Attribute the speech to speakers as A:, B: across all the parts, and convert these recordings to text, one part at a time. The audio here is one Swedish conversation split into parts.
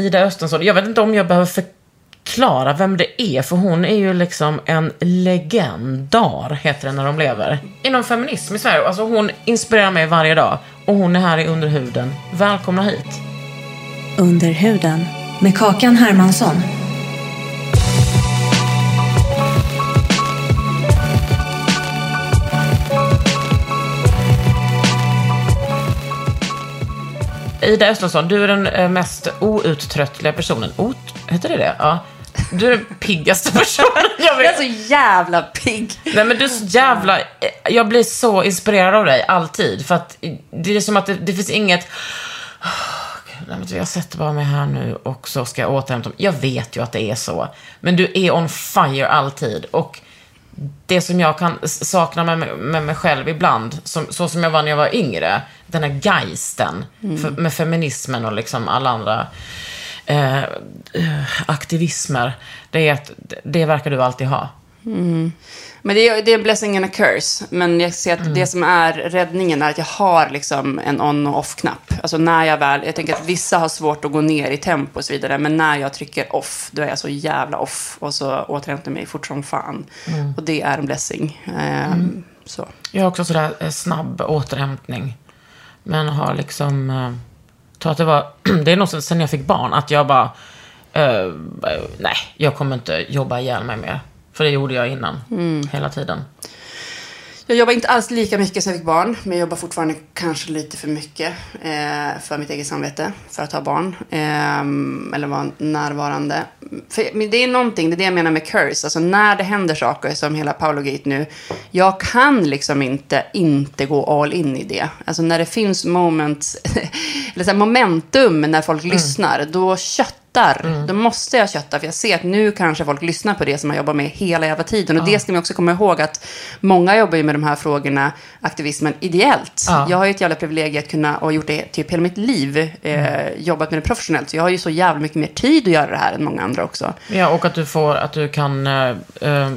A: Ida Östensson, jag vet inte om jag behöver förklara vem det är, för hon är ju liksom en legendar, heter det när de lever. Inom feminism i Sverige. Alltså hon inspirerar mig varje dag. Och hon är här i Underhuden. Välkomna hit.
B: Under huden med Kakan Hermansson.
A: Ida Östensson, du är den eh, mest outtröttliga personen. Out, heter det det? Ja. Du är den piggaste personen jag
C: Jag
A: vet.
C: är så jävla pigg.
A: Nej men du är så jävla... Jag blir så inspirerad av dig, alltid. För att det är som att det, det finns inget... Nej, men Jag sätter bara mig här nu och så ska jag återhämta mig. Jag vet ju att det är så. Men du är on fire alltid. Och det som jag kan sakna med, med mig själv ibland, som, så som jag var när jag var yngre, den här geisten för, med feminismen och liksom alla andra eh, eh, aktivismer, det är att det verkar du alltid ha.
C: Men det är, det är en blessing and a curse. Men jag ser att
A: Mm.
C: det som är räddningen är att jag har liksom en on och off-knapp. Alltså när jag väl, jag tänker att vissa har svårt att gå ner i tempo och så vidare. Men när jag trycker off, då är jag så jävla off. Och så återhämtar jag mig fort som fan.
A: Mm.
C: Och det är en blessing. Ehm, Så.
A: Jag har också sådär eh, snabb återhämtning. Men har liksom... Eh, tror att det var... det är nog sen sen jag fick barn, att jag bara... Eh, nej, jag kommer inte jobba ihjäl mig mer. För det gjorde jag innan. Hela tiden.
C: Jag jobbar inte alls lika mycket sen jag fick barn, men jag jobbar fortfarande kanske lite för mycket eh, för mitt eget samvete, för att ha barn. Eh, eller vara närvarande. För, men det är någonting, det är det jag menar med curse. Alltså när det händer saker som hela Paolo-gate nu, jag kan liksom inte inte gå all in i det. Alltså när det finns moments, eller så momentum när folk lyssnar, då köttar. Då måste jag kötta, för jag ser att nu kanske folk lyssnar på det som jag jobbar med hela jävla tiden. Och det ska man också komma ihåg att många jobbar ju med de här frågorna, aktivismen, ideellt.
A: Ja.
C: Jag har ju ett jävla privilegium att kunna, och gjort det typ hela mitt liv, eh, jobbat med det professionellt. Så jag har ju så jävla mycket mer tid att göra det här än många andra också.
A: Ja, och att du får, att du kan... Eh, eh,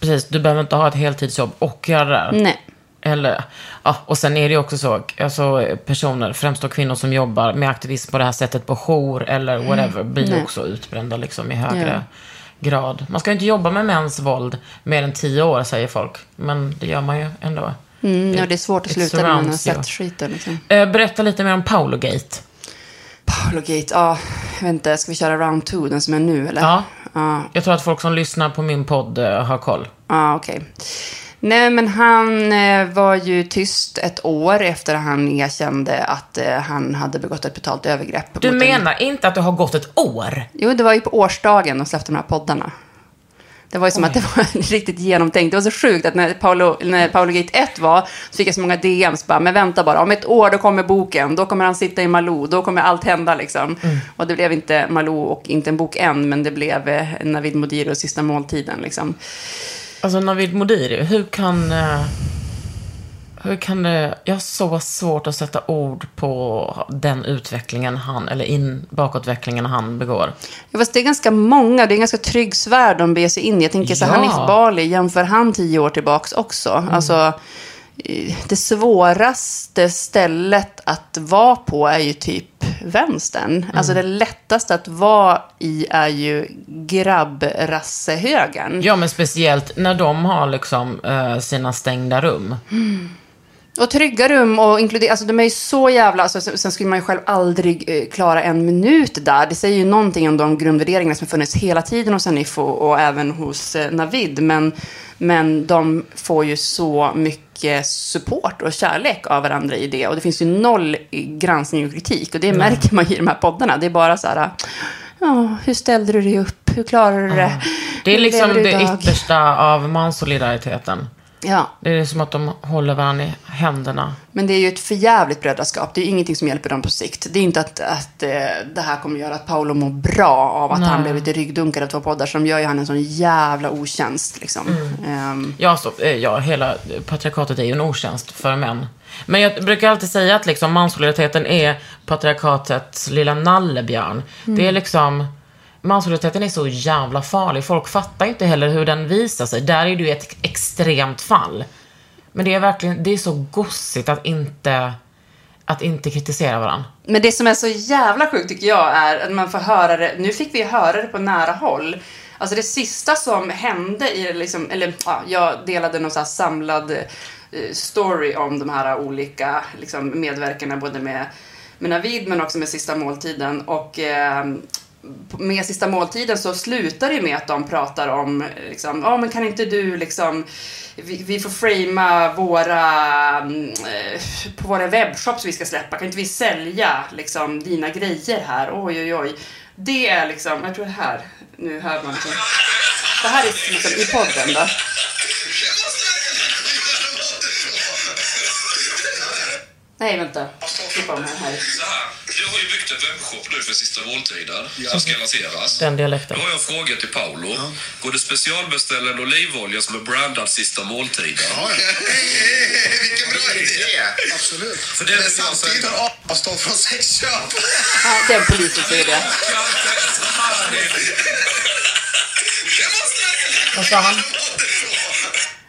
A: precis, du behöver inte ha ett heltidsjobb och göra det där.
C: Nej.
A: Eller, ja, och sen är det ju också så, alltså personer, främst då kvinnor som jobbar med aktivism på det här sättet på jour eller whatever, blir ju också utbrända liksom i högre
C: Ja.
A: grad. Man ska ju inte jobba med mäns våld mer än tio år, säger folk. Men det gör man ju ändå.
C: Mm, ja, det är svårt att sluta när man har sett skiten. Liksom.
A: Eh, berätta lite mer om Paolo-gate.
C: Paolo-gate, ja, jag vet inte, ska vi köra round two, den som är nu eller?
A: Ja.
C: Ja,
A: Jag tror att folk som lyssnar på min podd eh, har koll.
C: Ja, okej. Nej, men han eh, var ju tyst ett år efter att han erkände att eh, han hade begått ett brutalt övergrepp.
A: Du
C: mot en-
A: menar inte att det har gått ett år?
C: Jo, det var ju på årsdagen de släppte de här poddarna. Det var ju som att det var riktigt genomtänkt. Det var så sjukt att när Paolo, när Paolo Gate 1 var, så fick jag så många DMs bara, men vänta bara, om ett år då kommer boken, då kommer han sitta i Malou, då kommer allt hända liksom. Och det blev inte Malou och inte en bok än, men det blev eh, Navid Modiri och Sista måltiden liksom.
A: Alltså Navid Modiri, hur kan... eh, Hur kan det... Jag har så svårt att sätta ord på den utvecklingen han, eller in, bakåtvecklingen han begår.
C: Ja, fast det är ganska många, det är en ganska trygg sfär de beger sig in i. Jag tänker så
A: Ja.
C: Hanif Bali, jämför han tio år tillbaks också? Alltså, eh, det svåraste stället att vara på är ju typ vänstern. Alltså det lättaste att vara i är ju grabbrassehögern.
A: Ja, men speciellt när de har liksom eh, sina stängda rum.
C: Och trygga rum och inkludera, alltså de är ju så jävla, alltså, sen skulle man ju själv aldrig eh, klara en minut där. Det säger ju någonting om de grundvärderingar som funnits hela tiden hos Hanif och, och även hos eh, Navid. Men, men de får ju så mycket support och kärlek av varandra i det. Och det finns ju noll granskning och kritik. Och det märker man ju i de här poddarna. Det är bara så här, ja, hur ställde du dig upp? Hur klarade du det?
A: Det är
C: Hur
A: liksom det yttersta av manssolidariteten.
C: Ja,
A: Det är som att de håller varandra i händerna.
C: Men det är ju ett förjävligt brödraskap. Det är ingenting som hjälper dem på sikt. Det är inte att, att eh, det här kommer göra att Paolo mår bra av att
A: Nej.
C: han blev lite ryggdunkad av två poddar. Så de gör ju han en sån jävla otjänst. Liksom. Ehm,
A: Ja, så, eh, ja, hela patriarkatet är ju en otjänst för män. Men jag brukar alltid säga att liksom manssolidariteten är patriarkatets lilla nallebjörn. Det är liksom... Manssolidariteten är så jävla farlig. Folk fattar inte heller hur den visar sig. Där är det ju ett extremt fall. Men det är verkligen, det är så gossigt att inte, att inte kritisera varandra.
C: Men det som är så jävla sjukt tycker jag är att man får höra det. Nu fick vi höra det på nära håll. Alltså det sista som hände i liksom, eller ja, jag delade någon så här samlad eh, story om de här olika liksom, medverkarna både med, med Navid men också med Sista måltiden. Och eh, med Sista måltiden så slutar det med att de pratar om, liksom, ja men kan inte du liksom, vi, vi får framea våra, mm, eh, på våra webbshops vi ska släppa, kan inte vi sälja liksom dina grejer här? Oj oj oj. Det är liksom, jag tror det här, nu hör man liksom. Det här är liksom i podden då. Nej vänta, här.
D: Så här, jag har ju byggt en webbshop nu för sista måltiden som ska lanseras.
A: Den dialekten.
D: Då har jag frågat till Paolo. Går det specialbeställa en olivolja som är brandad sista måltiden?
E: Ja, ja. Vilken bra idé! Absolut.
D: För det
E: Men samtidigt har avstånd från sexköp.
C: Ja, den polisen säger det.
A: Vad sa han?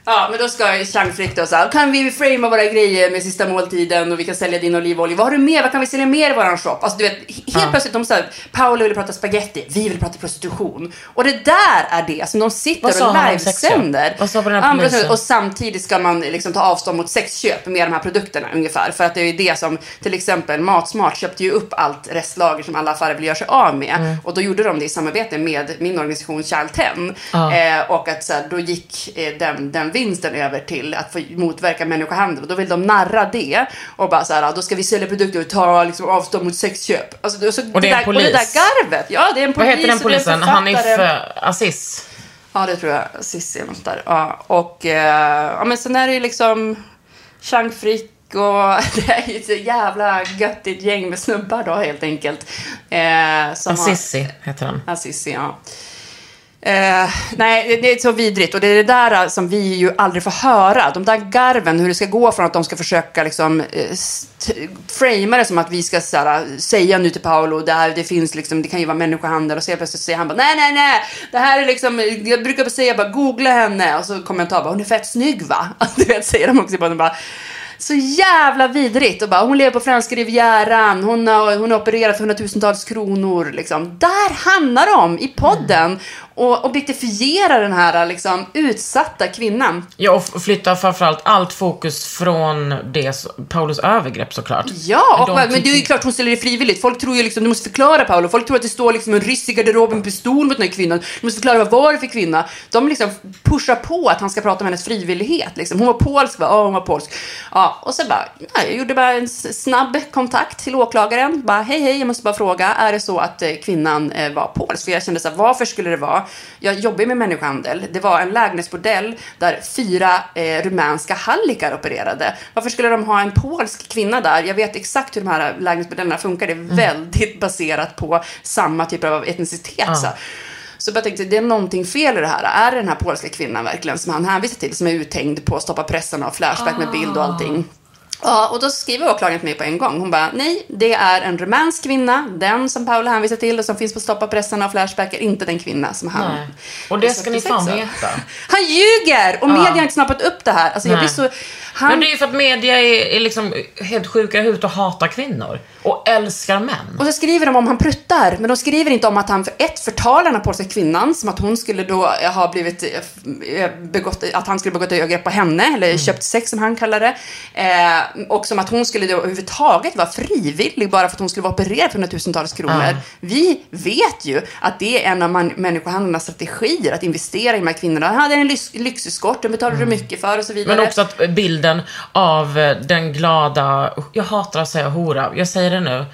C: Ja, men då ska Chang då säga, kan vi framea våra grejer med sista måltiden och vi kan sälja din olivolja. Vad har du mer? Vad kan vi sälja mer i våran shop? Alltså du vet, helt plötsligt de säger, Paolo vill prata spaghetti, vi vill prata prostitution. Och det där är det som de sitter och
A: han om
C: livesänder.
A: Vad sa
C: Ja, men
A: polisen?
C: Och samtidigt ska man liksom ta avstånd mot sexköp med de här produkterna ungefär. För att det är ju det som, till exempel Matsmart köpte ju upp allt restlager som alla affärer vill göra sig av med.
A: Mm.
C: Och då gjorde de det i samarbete med min organisation Child 10. Eh, och att så här, då gick eh, den, den vinsten över till att få motverka människohandel. Och då vill de narra det. Och bara så här, då ska vi sälja produkter och ta liksom, avstånd mot sexköp. Alltså, och, så,
A: Och det är en
C: där, och det där
A: polis.
C: garvet. Ja, det är en
A: Vad
C: polis.
A: heter den
C: det
A: polisen? Hanif Aziz?
C: Ja, det tror jag. Cissi eller något där. Ja, och eh, ja, men sen är det ju liksom Chang Frick och det är ju ett så jävla göttigt gäng med snubbar då helt enkelt. Eh, som har-
A: Azizi heter han.
C: Assisi, ja. Eh, nej, det- det är så vidrigt och det är det där eh, som vi ju aldrig får höra. De där garven, hur det ska gå från att de ska försöka liksom eh, framea det som att vi ska såhär, säga nu till Paolo, det, här, det finns liksom, det kan ju vara människohandel och så helt plötsligt säger han bara nej, nej, nej, det här är liksom, jag brukar säga bara googla henne och så kommentar bara hon är fett snygg va? Du vet, säger de också bara, de bara så jävla vidrigt. Och bara, hon lever på franska rivieran, hon har, hon har opererat för hundratusentals kronor. Liksom. Där hamnar de i podden och objektifierar den här liksom, utsatta kvinnan.
A: Ja, och f- flyttar framförallt allt fokus från det, Paulus övergrepp såklart.
C: Ja, och,
A: De
C: men det är ju klart hon ställer det frivilligt. Folk tror ju liksom, du måste förklara Paolo. Folk tror att det står liksom en ryss i garderoben med pistol mot den här kvinnan. Du måste förklara vad var det för kvinna. De liksom pushar på att han ska prata om hennes frivillighet. Liksom. Hon var polsk, va? Ja, hon var polsk. Ja, och så bara, ja, jag gjorde bara en snabb kontakt till åklagaren. Bara, hej, hej, jag måste bara fråga, är det så att eh, kvinnan eh, var polsk? För jag kände så här, varför skulle det vara? Jag jobbar med människohandel. Det var en lägenhetsbordell där fyra eh, rumänska hallickar opererade. Varför skulle de ha en polsk kvinna där? Jag vet exakt hur de här lägenhetsbordellerna funkar. Det är väldigt baserat på samma typ av etnicitet. Så. Så jag tänkte, det är någonting fel i det här. Är det den här polska kvinnan verkligen som han hänvisar till, som är uthängd på Stoppa pressen och Flashback med bild och allting? Ja, och då skriver åklagaren till mig på en gång. Hon bara, nej, det är en rumänsk kvinna. Den som Paolo hänvisar till och som finns på Stoppa pressen och Flashback är inte den kvinna som han...
A: Nej. Och det ska ni fan veta.
C: Han ljuger! Och media har inte snappat upp det här. Alltså, jag blir så... Han,
A: Men det är ju för att media är, är liksom helt sjuka i huvudet och hatar kvinnor. Och älskar män.
C: Och så skriver de om han pruttar, men de skriver inte om att han för ett förtalar den här polska kvinnan, som att hon skulle då ha blivit eh, begått, att han skulle begått övergrepp på henne, eller köpt sex som han kallar det. Eh, och som att hon skulle då överhuvudtaget vara frivillig bara för att hon skulle vara opererad för hundratusentals kronor. Vi vet ju att det är en av man- människohandlarnas strategier, att investera i de här kvinnorna. Han hade en lyx, lyxeskort, den betalade du mycket för och så vidare.
A: Men också att bilden av den glada, jag hatar att säga hora, jag säger det nu.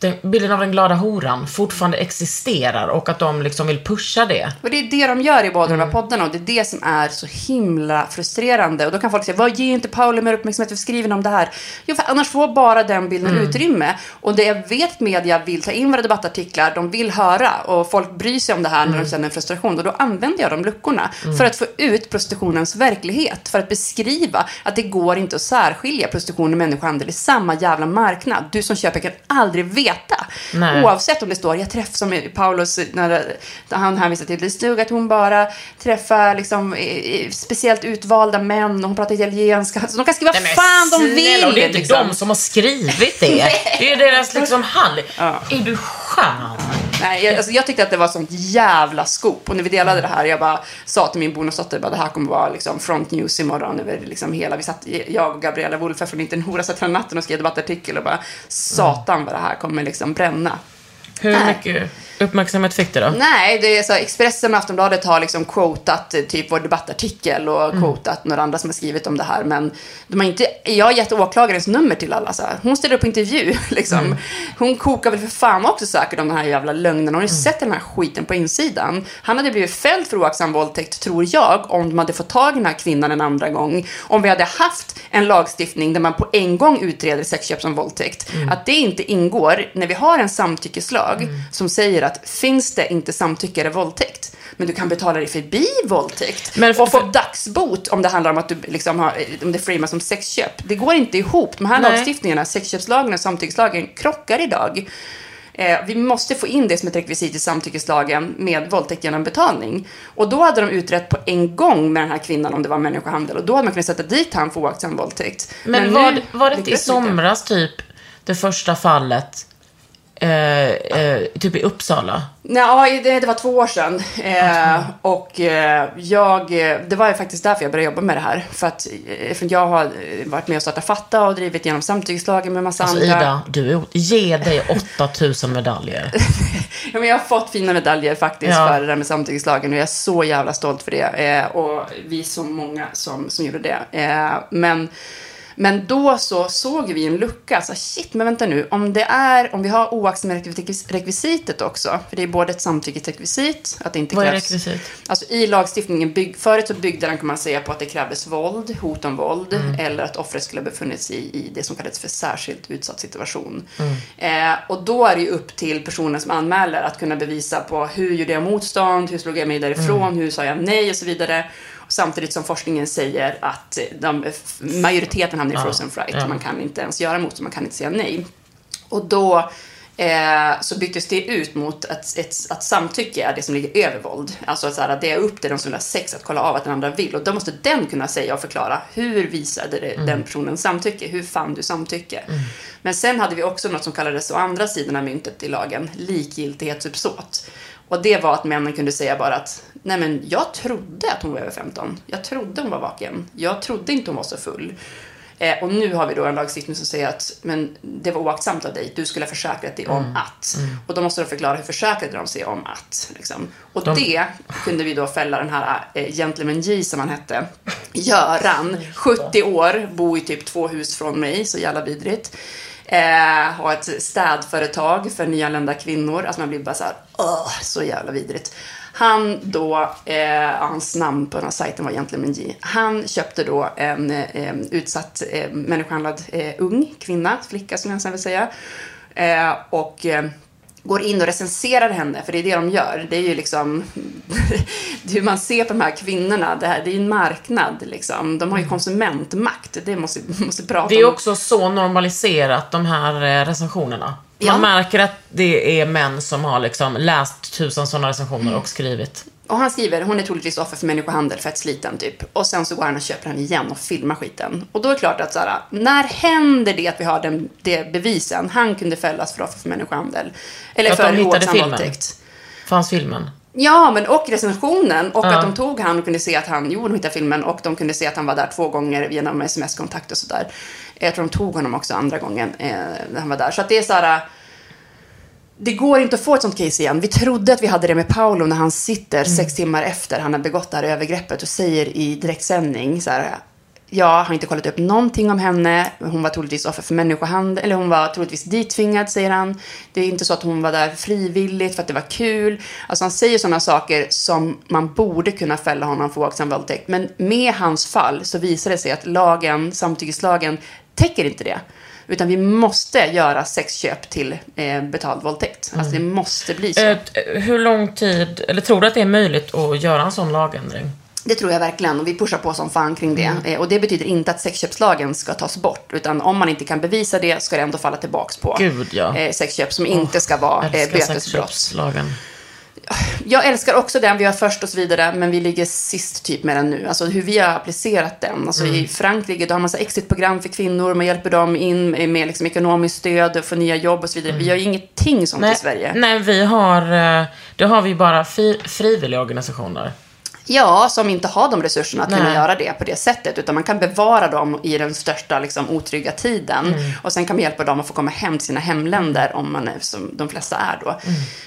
A: Den, bilden av den glada horan fortfarande existerar och att de liksom vill pusha det.
C: Och det är det de gör i båda
A: Mm.
C: de här poddarna och det är det som är så himla frustrerande. Och då kan folk säga, vad ger inte Pauli mer uppmärksamhet för skriven om det här? Jo, för annars får bara den bilden
A: Mm.
C: utrymme. Och det jag vet att media vill ta in våra debattartiklar, de vill höra och folk bryr sig om det här när
A: Mm.
C: de känner en frustration. Och då använder jag de luckorna för att få ut prostitutionens verklighet. För att beskriva att det går inte att särskilja prostitution och människohandel i samma jävla marknad. Du som köper kan aldrig veta.
A: Nej.
C: Oavsett om det står, jag träffar som Paulus, när han hänvisar till, det stod att hon bara träffar liksom, speciellt utvalda män och hon pratar italienska. Så de kan skriva
A: Nej, men
C: fan de
A: snälla,
C: vill.
A: och det är inte
C: liksom.
A: de som har skrivit det. Det är deras liksom hall. Är du skön?
C: Nej, jag, alltså, jag tyckte att det var sånt jävla scoop. Och när vi delade det här, jag bara sa till min bonusdotter, bara, det här kommer vara liksom front news imorgon över liksom hela, vi satt, jag och Gabriella Wolfe från Inte en hora satt hela natten och skrev debattartikel och bara, satan vad det här kommer liksom bränna.
A: Hur
C: Nej.
A: mycket uppmärksamhet fick det då?
C: Nej, det är så här, Expressen och Aftonbladet har liksom quotat eh, typ vår debattartikel och
A: Mm.
C: quotat några andra som har skrivit om det här. Men de har inte, jag har gett åklagarens nummer till alla. Så här. Hon ställer upp på intervju. Liksom.
A: Mm.
C: Hon kokar väl för fan också säkert om de här jävla lögnerna. Hon har ju
A: Mm.
C: sett den här skiten på insidan. Han hade blivit fälld för oaktsam våldtäkt, tror jag, om de hade fått tag i den här kvinnan en andra gång. Om vi hade haft en lagstiftning där man på en gång utreder sexköp som våldtäkt.
A: Mm.
C: Att det inte ingår när vi har en samtyckeslag som säger att finns det inte samtycke är det våldtäkt. Men du kan betala dig förbi våldtäkt
A: Men för-
C: och få dagsbot om det handlar om att du liksom har, om det framas som sexköp. Det går inte ihop. De här
A: Nej.
C: lagstiftningarna, sexköpslagen och samtyckeslagen, krockar idag. Eh, vi måste få in det som ett rekvisit i samtyckeslagen med våldtäkt genom betalning. Och då hade de utrett på en gång med den här kvinnan om det var människohandel. Och då hade man kunnat sätta dit han för oaktsam våldtäkt.
A: Men,
C: nu
A: var, var det inte i somras typ, det första fallet, eh, eh, typ i Uppsala?
C: Nej, det, det var två år sedan. Eh, och eh, jag, det var ju faktiskt därför jag började jobba med det här. För att, eh, för jag har eh, varit med och startat Fatta och drivit igenom samtyckeslagen med massa
A: Alltså
C: andra.
A: Ida, du ge dig 8000 medaljer.
C: Ja, men jag har fått fina medaljer faktiskt
A: Ja.
C: för det där med samtyckeslagen och jag är så jävla stolt för det. Och vi är så många som, som gjorde det. Men, men då så såg vi en lucka. Så shit, men vänta nu. Om det är, om vi har oaktsamhetsrekvisitet också. För det är både ett samtyckesrekvisit, att det inte
A: Vad är
C: krävs.
A: rekvisit?
C: Alltså i lagstiftningen, bygg, förut så byggde den kan man säga på att det krävdes våld, hot om våld eller att offret skulle ha befunnit sig i, i det som kallades för särskilt utsatt situation. Eh, och då är det ju upp till personen som anmäler att kunna bevisa på hur gjorde jag motstånd, hur slog jag mig därifrån, hur sa jag nej och så vidare. Samtidigt som forskningen säger att de, majoriteten hamnar i frozen fright.
A: ja.
C: Man kan inte ens göra motstånd, man kan inte säga nej. Och då eh, så byttes det ut mot att, ett, att samtycke är det som ligger över våld. Alltså att, så här, att det är upp till den som vill ha sex att kolla av att den andra vill. Och då måste den kunna säga och förklara hur visade det, den personen samtycke? Hur fann du samtycke? Men sen hade vi också något som kallades å andra sidan av myntet i lagen, likgiltighetsuppsåt. Och det var att männen kunde säga bara att nej men jag trodde att hon var över 15. Jag trodde hon var vaken. Jag trodde inte hon var så full. Eh, och nu har vi då en lagstiftning som säger att men det var oaktsamt av dig. Du skulle ha försäkrat dig om att. Och då måste de förklara hur försäkrade de sig om att. Liksom. Och det kunde vi då fälla den här eh, Gentleman J som han hette. Göran, 70 år, bor i typ två hus från mig, så jävla vidrigt. Eh, ha ett städföretag för nyanlända kvinnor. Alltså man blir bara så här, åh, så jävla vidrigt. Han då, eh, hans namn på den här sajten var egentligen J. Han köpte då en eh, utsatt eh, människohandlad eh, ung kvinna, flicka som jag nästan vill säga. Eh, och eh, går in och recenserar henne, för det är det de gör. Det är ju liksom hur man ser på de här kvinnorna. Det, här, det är ju en marknad liksom. De har ju konsumentmakt. Det måste måste prata
A: Det är
C: om.
A: också så normaliserat, de här eh, recensionerna. Man
C: Ja.
A: märker att det är män som har liksom läst tusen sådana recensioner och skrivit.
C: Och han skriver, hon är troligtvis offer för människohandel, fett sliten typ. Och sen så går han och köper den igen och filmar skiten. Och då är det klart att så här, när händer det att vi har den, det bevisen? Han kunde fällas för offer för människohandel. Eller
A: Att
C: för våldsam
A: filmen.
C: våldtäkt.
A: Fanns filmen?
C: Ja, men och recensionen. Och
A: Ja.
C: att de tog han och kunde se att han, jo de hittade filmen och de kunde se att han var där två gånger genom sms-kontakt och sådär. Jag tror de tog honom också andra gången eh, när han var där. Så att det är så här. Det går inte att få ett sånt case igen. Vi trodde att vi hade det med Paolo när han sitter sex timmar efter han har begått det här övergreppet och säger i direktsändning så här. Jag har inte kollat upp någonting om henne. Hon var troligtvis offer för människohandel. Eller hon var troligtvis dittvingad, säger han. Det är inte så att hon var där frivilligt för att det var kul. Alltså han säger sådana saker som man borde kunna fälla honom för våldsam våldtäkt. Men med hans fall så visar det sig att lagen, samtyckeslagen, täcker inte det. Utan vi måste göra sexköp till eh, betald våldtäkt. Alltså det måste bli så.
A: Eh, hur lång tid, eller tror du att det är möjligt att göra en sån lagändring?
C: Det tror jag verkligen och vi pushar på som fan kring det. Eh, Och det betyder inte att sexköpslagen ska tas bort. Utan om man inte kan bevisa det ska det ändå falla tillbaks på
A: Gud, ja.
C: eh, sexköp som inte ska vara eh, bötesbrott. Jag älskar också den, vi var först och så vidare, men vi ligger sist typ med den nu. Alltså hur vi har applicerat den. Alltså
A: Mm.
C: i Frankrike, då har man så exitprogram för kvinnor, man hjälper dem in med liksom ekonomiskt stöd, få nya jobb och så vidare. Vi gör ju ingenting sånt i Sverige.
A: Mm. nej, vi har, eh, det har vi bara fri, frivilliga organisationer.
C: Ja, som inte har de resurserna att kunna
A: Nej.
C: göra det på det sättet. Utan man kan bevara dem i den största liksom, otrygga tiden.
A: Mm.
C: Och sen kan man hjälpa dem att få komma hem till sina hemländer, om man är, som de flesta är då.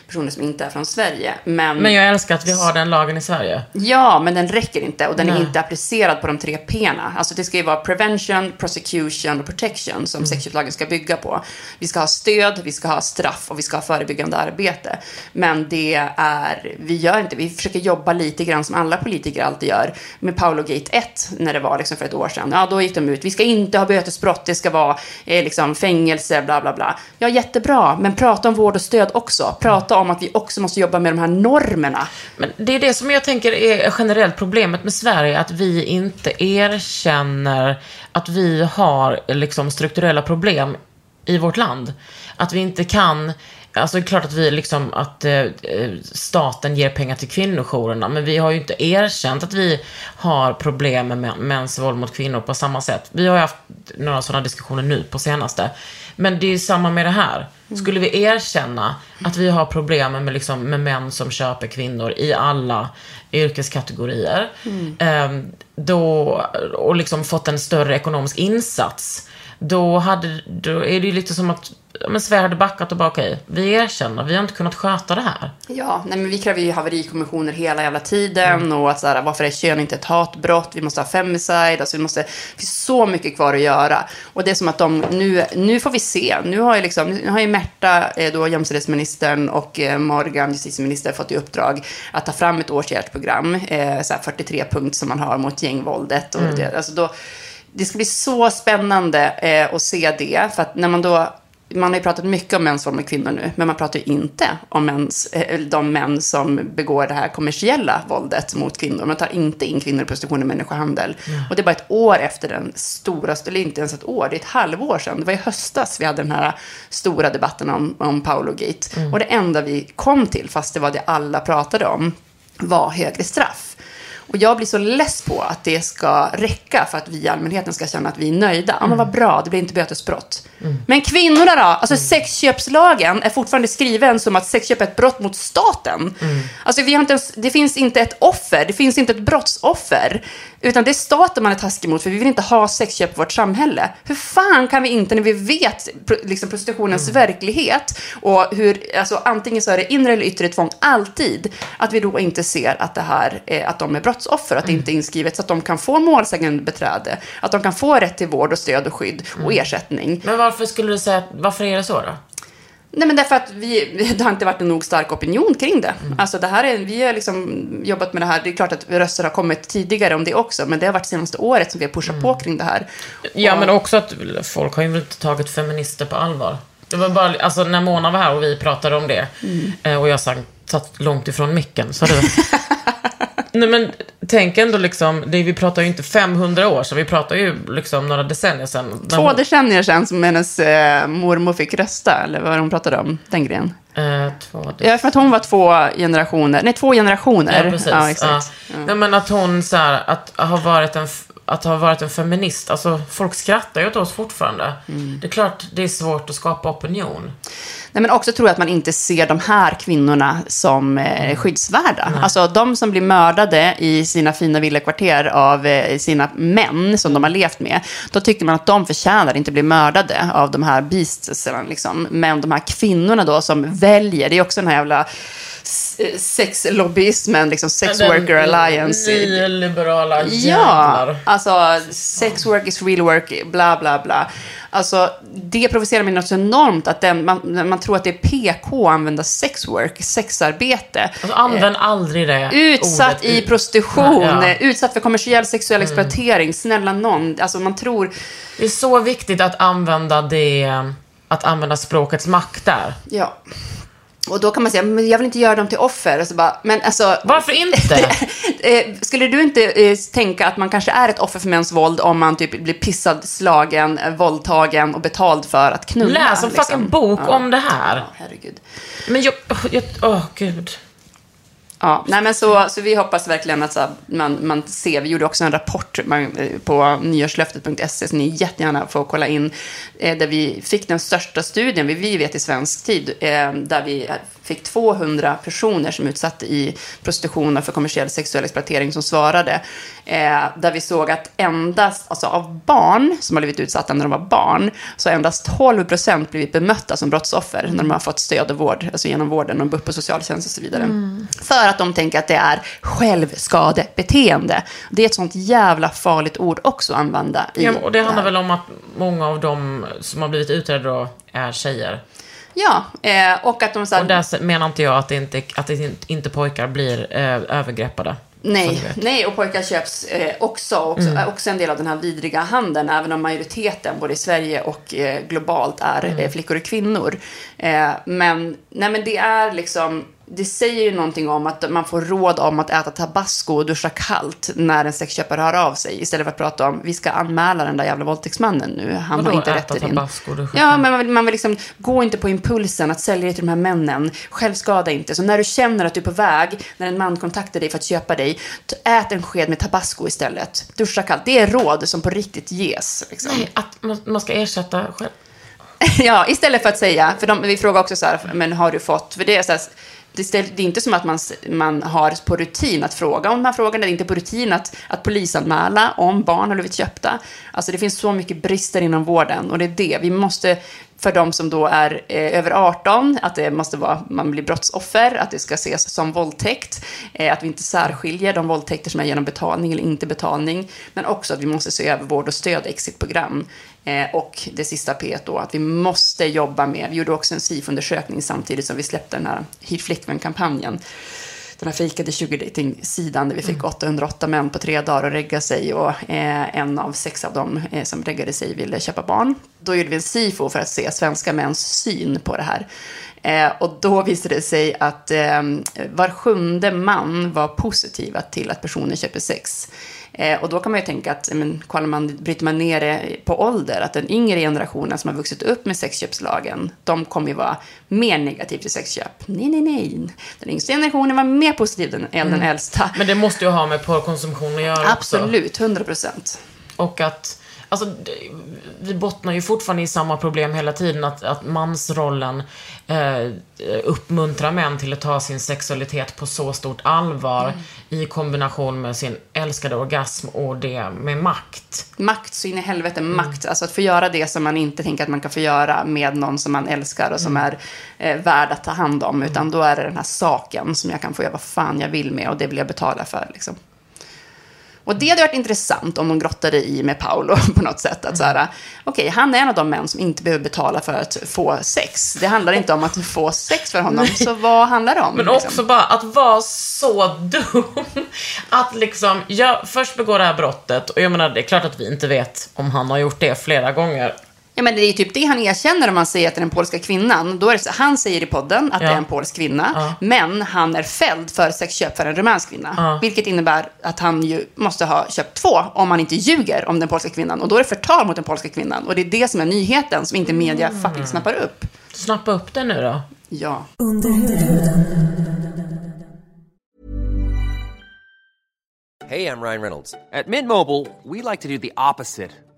C: Personer som inte är från Sverige. Men,
A: Mm. Men jag älskar att vi har den lagen i Sverige.
C: Ja, men den räcker inte. Och den är
A: Nej.
C: inte applicerad på de tre P'na. Alltså det ska ju vara prevention, prosecution och protection
A: Mm.
C: som sexköpslagen ska bygga på. Vi ska ha stöd, vi ska ha straff och vi ska ha förebyggande arbete. Men det är, vi gör inte, vi försöker jobba lite grann som alla politiker alltid gör. Med Paolo Gate 1, när det var liksom för ett år sedan. Ja, då gick de ut, vi ska inte ha bötesbrott, det ska vara eh, liksom fängelse, bla bla bla. Ja, jättebra, men prata om vård och stöd också. Prata om att vi också måste jobba med de här normerna.
A: Men det är det som jag tänker är generellt problemet med Sverige, att vi inte erkänner att vi har liksom strukturella problem i vårt land. Att vi inte kan, alltså det är klart att vi liksom, att eh, staten ger pengar till kvinnojourerna, men vi har ju inte erkänt att vi har problem med mä- mäns våld mot kvinnor på samma sätt. Vi har ju haft några sådana diskussioner nu på senaste. Men det är ju samma med det här. Skulle vi erkänna att vi har problem med, liksom, med män som köper kvinnor i alla yrkeskategorier, ehm, då, och liksom fått en större ekonomisk insats, då, hade, då är det ju lite som att men Sverige hade backat och bara okej, vi erkänner, vi har inte kunnat sköta det här.
C: Ja, nej men vi kräver ju haverikommissioner hela jävla tiden och att så här, varför är kön inte ett hatbrott? Vi måste ha femicide, alltså vi måste, det finns så mycket kvar att göra. Och det är som att de, nu, nu får vi se, nu har ju liksom, nu har ju Märta, eh, då jämställdhetsministern och eh, Morgan, justitieminister, fått i uppdrag att ta fram ett åtgärdsprogram, eh, så här 43 punkt som man har mot gängvåldet. Och det, alltså då, det ska bli så spännande eh, att se det, för att när man då man har ju pratat mycket om mäns våld med kvinnor nu, men man pratar ju inte om mäns, eh, de män som begår det här kommersiella våldet mot kvinnor. Man tar inte in kvinnor i prostitution och människohandel. Och det är bara ett år efter den stora, eller inte ens ett år, det är ett halvår sedan. Det var i höstas vi hade den här stora debatten om, om Paolo Gate. Och det enda vi kom till, fast det var det alla pratade om, var högre straff. Och jag blir så less på att det ska räcka för att vi i allmänheten ska känna att vi är nöjda. Ja, men vad bra, det blir inte bötesbrott. Men kvinnorna då? Alltså sexköpslagen är fortfarande skriven som att sexköp är ett brott mot staten. Alltså vi har inte ens, det finns inte ett offer, det finns inte ett brottsoffer. Utan det är staten man är taskig mot, för vi vill inte ha sexköp i vårt samhälle. Hur fan kan vi inte, när vi vet liksom, prostitutionens verklighet och hur, alltså antingen så är det inre eller yttre tvång, alltid, att vi då inte ser att det här, eh, att de är brottsoffer, att det inte är inskrivet, så att de kan få målsägande beträde, att de kan få rätt till vård och stöd och skydd och ersättning.
A: Varför skulle du säga, varför är det så då?
C: Nej, men därför att vi, det har inte varit en nog stark opinion kring det. Alltså det här är, vi har liksom jobbat med det här. Det är klart att röster har kommit tidigare om det också, men det har varit senaste året som vi har pushat på kring det här.
A: Ja,
C: Och-
A: men också att folk har ju inte tagit feminister på allvar. Det var bara, alltså när Mona var här och vi pratade om det, eh, och jag sang, satt långt ifrån micken, så du. Nej men tänk ändå liksom, det, vi pratar ju inte 500 år sedan, vi pratar ju liksom några decennier sedan.
C: Två
A: hon-
C: decennier sedan som hennes eh, mormor fick rösta, eller vad hon pratade om, den grejen.
A: Eh, två,
C: Ja, för att hon var två generationer. Nej, två generationer.
A: Ja, precis.
C: Ja, exakt.
A: Ja. Nej, men att hon så här, att ha varit en, att ha varit en feminist, alltså folk skrattar ju åt oss fortfarande.
C: Mm.
A: Det är klart det är svårt att skapa opinion.
C: Nej, men också tror jag att man inte ser de här kvinnorna som eh, skyddsvärda. Alltså de som blir mördade i sina fina villakvarter av eh, sina män som de har levt med. Då tycker man att de förtjänar inte bli mördade av de här beastsen. Liksom. Men de här kvinnorna då som väljer, det är också den här jävla sexlobbyismen, liksom sex worker alliance.
A: Nyliberala
C: Ja,
A: jävlar.
C: alltså sex work is real work, bla bla bla. Alltså det provocerar mig något så enormt att den, man, man tror att det är PK att använda sex work, sexarbete.
A: Alltså, använd aldrig det
C: Utsatt
A: ordet
C: i
A: ut-
C: prostitution,
A: Ja. Mm.
C: eh, utsatt för kommersiell sexuell exploatering. Snälla någon, alltså man tror,
A: Det är så viktigt att använda det, att använda språkets makt där.
C: ja. Och då kan man säga, men jag vill inte göra dem till offer. Och så bara, men alltså,
A: Varför inte?
C: Eh, Skulle du inte eh, tänka att man kanske är ett offer för mäns våld om man typ blir pissad, slagen, eh, våldtagen och betald för att knulla?
A: Läs en
C: liksom?
A: fucking bok
C: Ja.
A: om det här.
C: Ja, herregud.
A: Men jag, jag, åh gud.
C: Ja, nej men så, så vi hoppas verkligen att så här, man, man ser, vi gjorde också en rapport man, eh, på nyårslöftet.se, så ni jättegärna får kolla in, eh, där vi fick den största studien vi, vi vet i svensk tid, eh, där vi fick 200 personer som utsatte i prostitution och för kommersiell sexuell exploatering som svarade, eh, där vi såg att endast, alltså av barn som har blivit utsatta när de var barn, så har endast 12 procent blivit bemötta som brottsoffer när de har fått stöd och vård, alltså genom vården och BUP och socialtjänst och så vidare. För att de tänker att det är självskadebeteende. Det är ett sånt jävla farligt ord också att använda i
A: Ja, och det handlar
C: här.
A: väl om att många av dem som har blivit utredda då är tjejer.
C: Ja, eh, och att de så här,
A: Och där menar inte jag att, det inte, att inte- pojkar blir eh, övergreppade.
C: Nej, nej, och pojkar köps eh, också, också,
A: Mm.
C: också en del av den här vidriga handeln, även om majoriteten både i Sverige och eh, globalt är
A: Mm.
C: eh, flickor och kvinnor. Eh, men, nej, men det är liksom, det säger ju någonting om att man får råd om att äta tabasco och duscha kallt när en sexköpare hör av sig, istället för att prata om, vi ska anmäla den där jävla våldtäktsmannen nu, han
A: Vadå,
C: har inte rätt till din...
A: tabasco och duscha
C: Ja, men man vill, man vill liksom, gå inte på impulsen att sälja det till de här männen. Självskada inte. Så när du känner att du är på väg, när en man kontaktar dig för att köpa dig, ät en sked med tabasco istället. Duscha kallt. Det är råd som på riktigt ges. Liksom.
A: Nej, att man, man ska ersätta själv.
C: Ja, istället för att säga, för de, vi frågar också så här, men har du fått, för det är så här, det, är inte som att man, man har på rutin att fråga om de här frågorna. Det är inte på rutin att, att polisanmäla om barn har blivit köpta. Alltså det finns så mycket brister inom vården och det är det. Vi måste, för de som då är eh, över 18, att det måste vara, man blir brottsoffer, att det ska ses som våldtäkt, eh, att vi inte särskiljer de våldtäkter som är genom betalning eller inte betalning, men också att vi måste se över vård och stöd, exitprogram. Eh, och det sista P då, att vi måste jobba med, vi gjorde också en SIF-undersökning samtidigt som vi släppte den här Hit Flickvän-kampanjen. Den här fejkade 20-dating-sidan där vi fick 808 män på tre dagar att regga sig och eh, en av sex av dem eh, som reggade sig ville köpa barn. Då gjorde vi en SIFO för att se svenska mäns syn på det här. Eh, och då visade det sig att eh, var sjunde man var positiva till att personer köper sex. Eh, och då kan man ju tänka att, men, kollar man, bryter man ner det på ålder, att den yngre generationen som har vuxit upp med sexköpslagen, de kommer ju vara mer negativ till sexköp. Nej, nej, nej. Den yngsta generationen var mer positiv än än den äldsta.
A: Men det måste ju ha med porrkonsumtion att göra också.
C: Absolut, 100 procent.
A: Och att, alltså, vi bottnar ju fortfarande i samma problem hela tiden. Att, att mansrollen eh, uppmuntrar män till att ta sin sexualitet på så stort allvar
C: Mm.
A: i kombination med sin älskade orgasm och det med makt.
C: Makt, så in i helvete makt. Alltså att få göra det som man inte tänker att man kan få göra med någon som man älskar och som är eh, värd att ta hand om. Utan då är det den här saken som jag kan få göra vad fan jag vill med och det vill jag betala för. Liksom. Och det hade varit intressant om de grottade i med Paolo på något sätt. Att så här, okej, han är en av de män som inte behöver betala för att få sex. Det handlar inte om att få sex för honom, så vad handlar det om?
A: Men
C: liksom?
A: också bara att vara så dum. Att liksom, jag först begår det här brottet och jag menar, det är klart att vi inte vet om han har gjort det flera gånger.
C: Ja, men det är typ det han erkänner om man säger att det är den polska kvinnan. Då är det så, han säger i podden att
A: Ja.
C: det är en polsk kvinna, men han är fälld för sexköp för en rumänsk kvinna.
A: Ja.
C: Vilket innebär att han ju måste ha köpt två om han inte ljuger om den polska kvinnan. Och då är det förtal mot den polska kvinnan. Och det är det som är nyheten som inte media
A: Mm.
C: fucking snappar upp.
A: Snappa upp det nu då.
C: Ja.
F: Hey, I'm Ryan Reynolds. At Mint Mobile, we like to do the opposite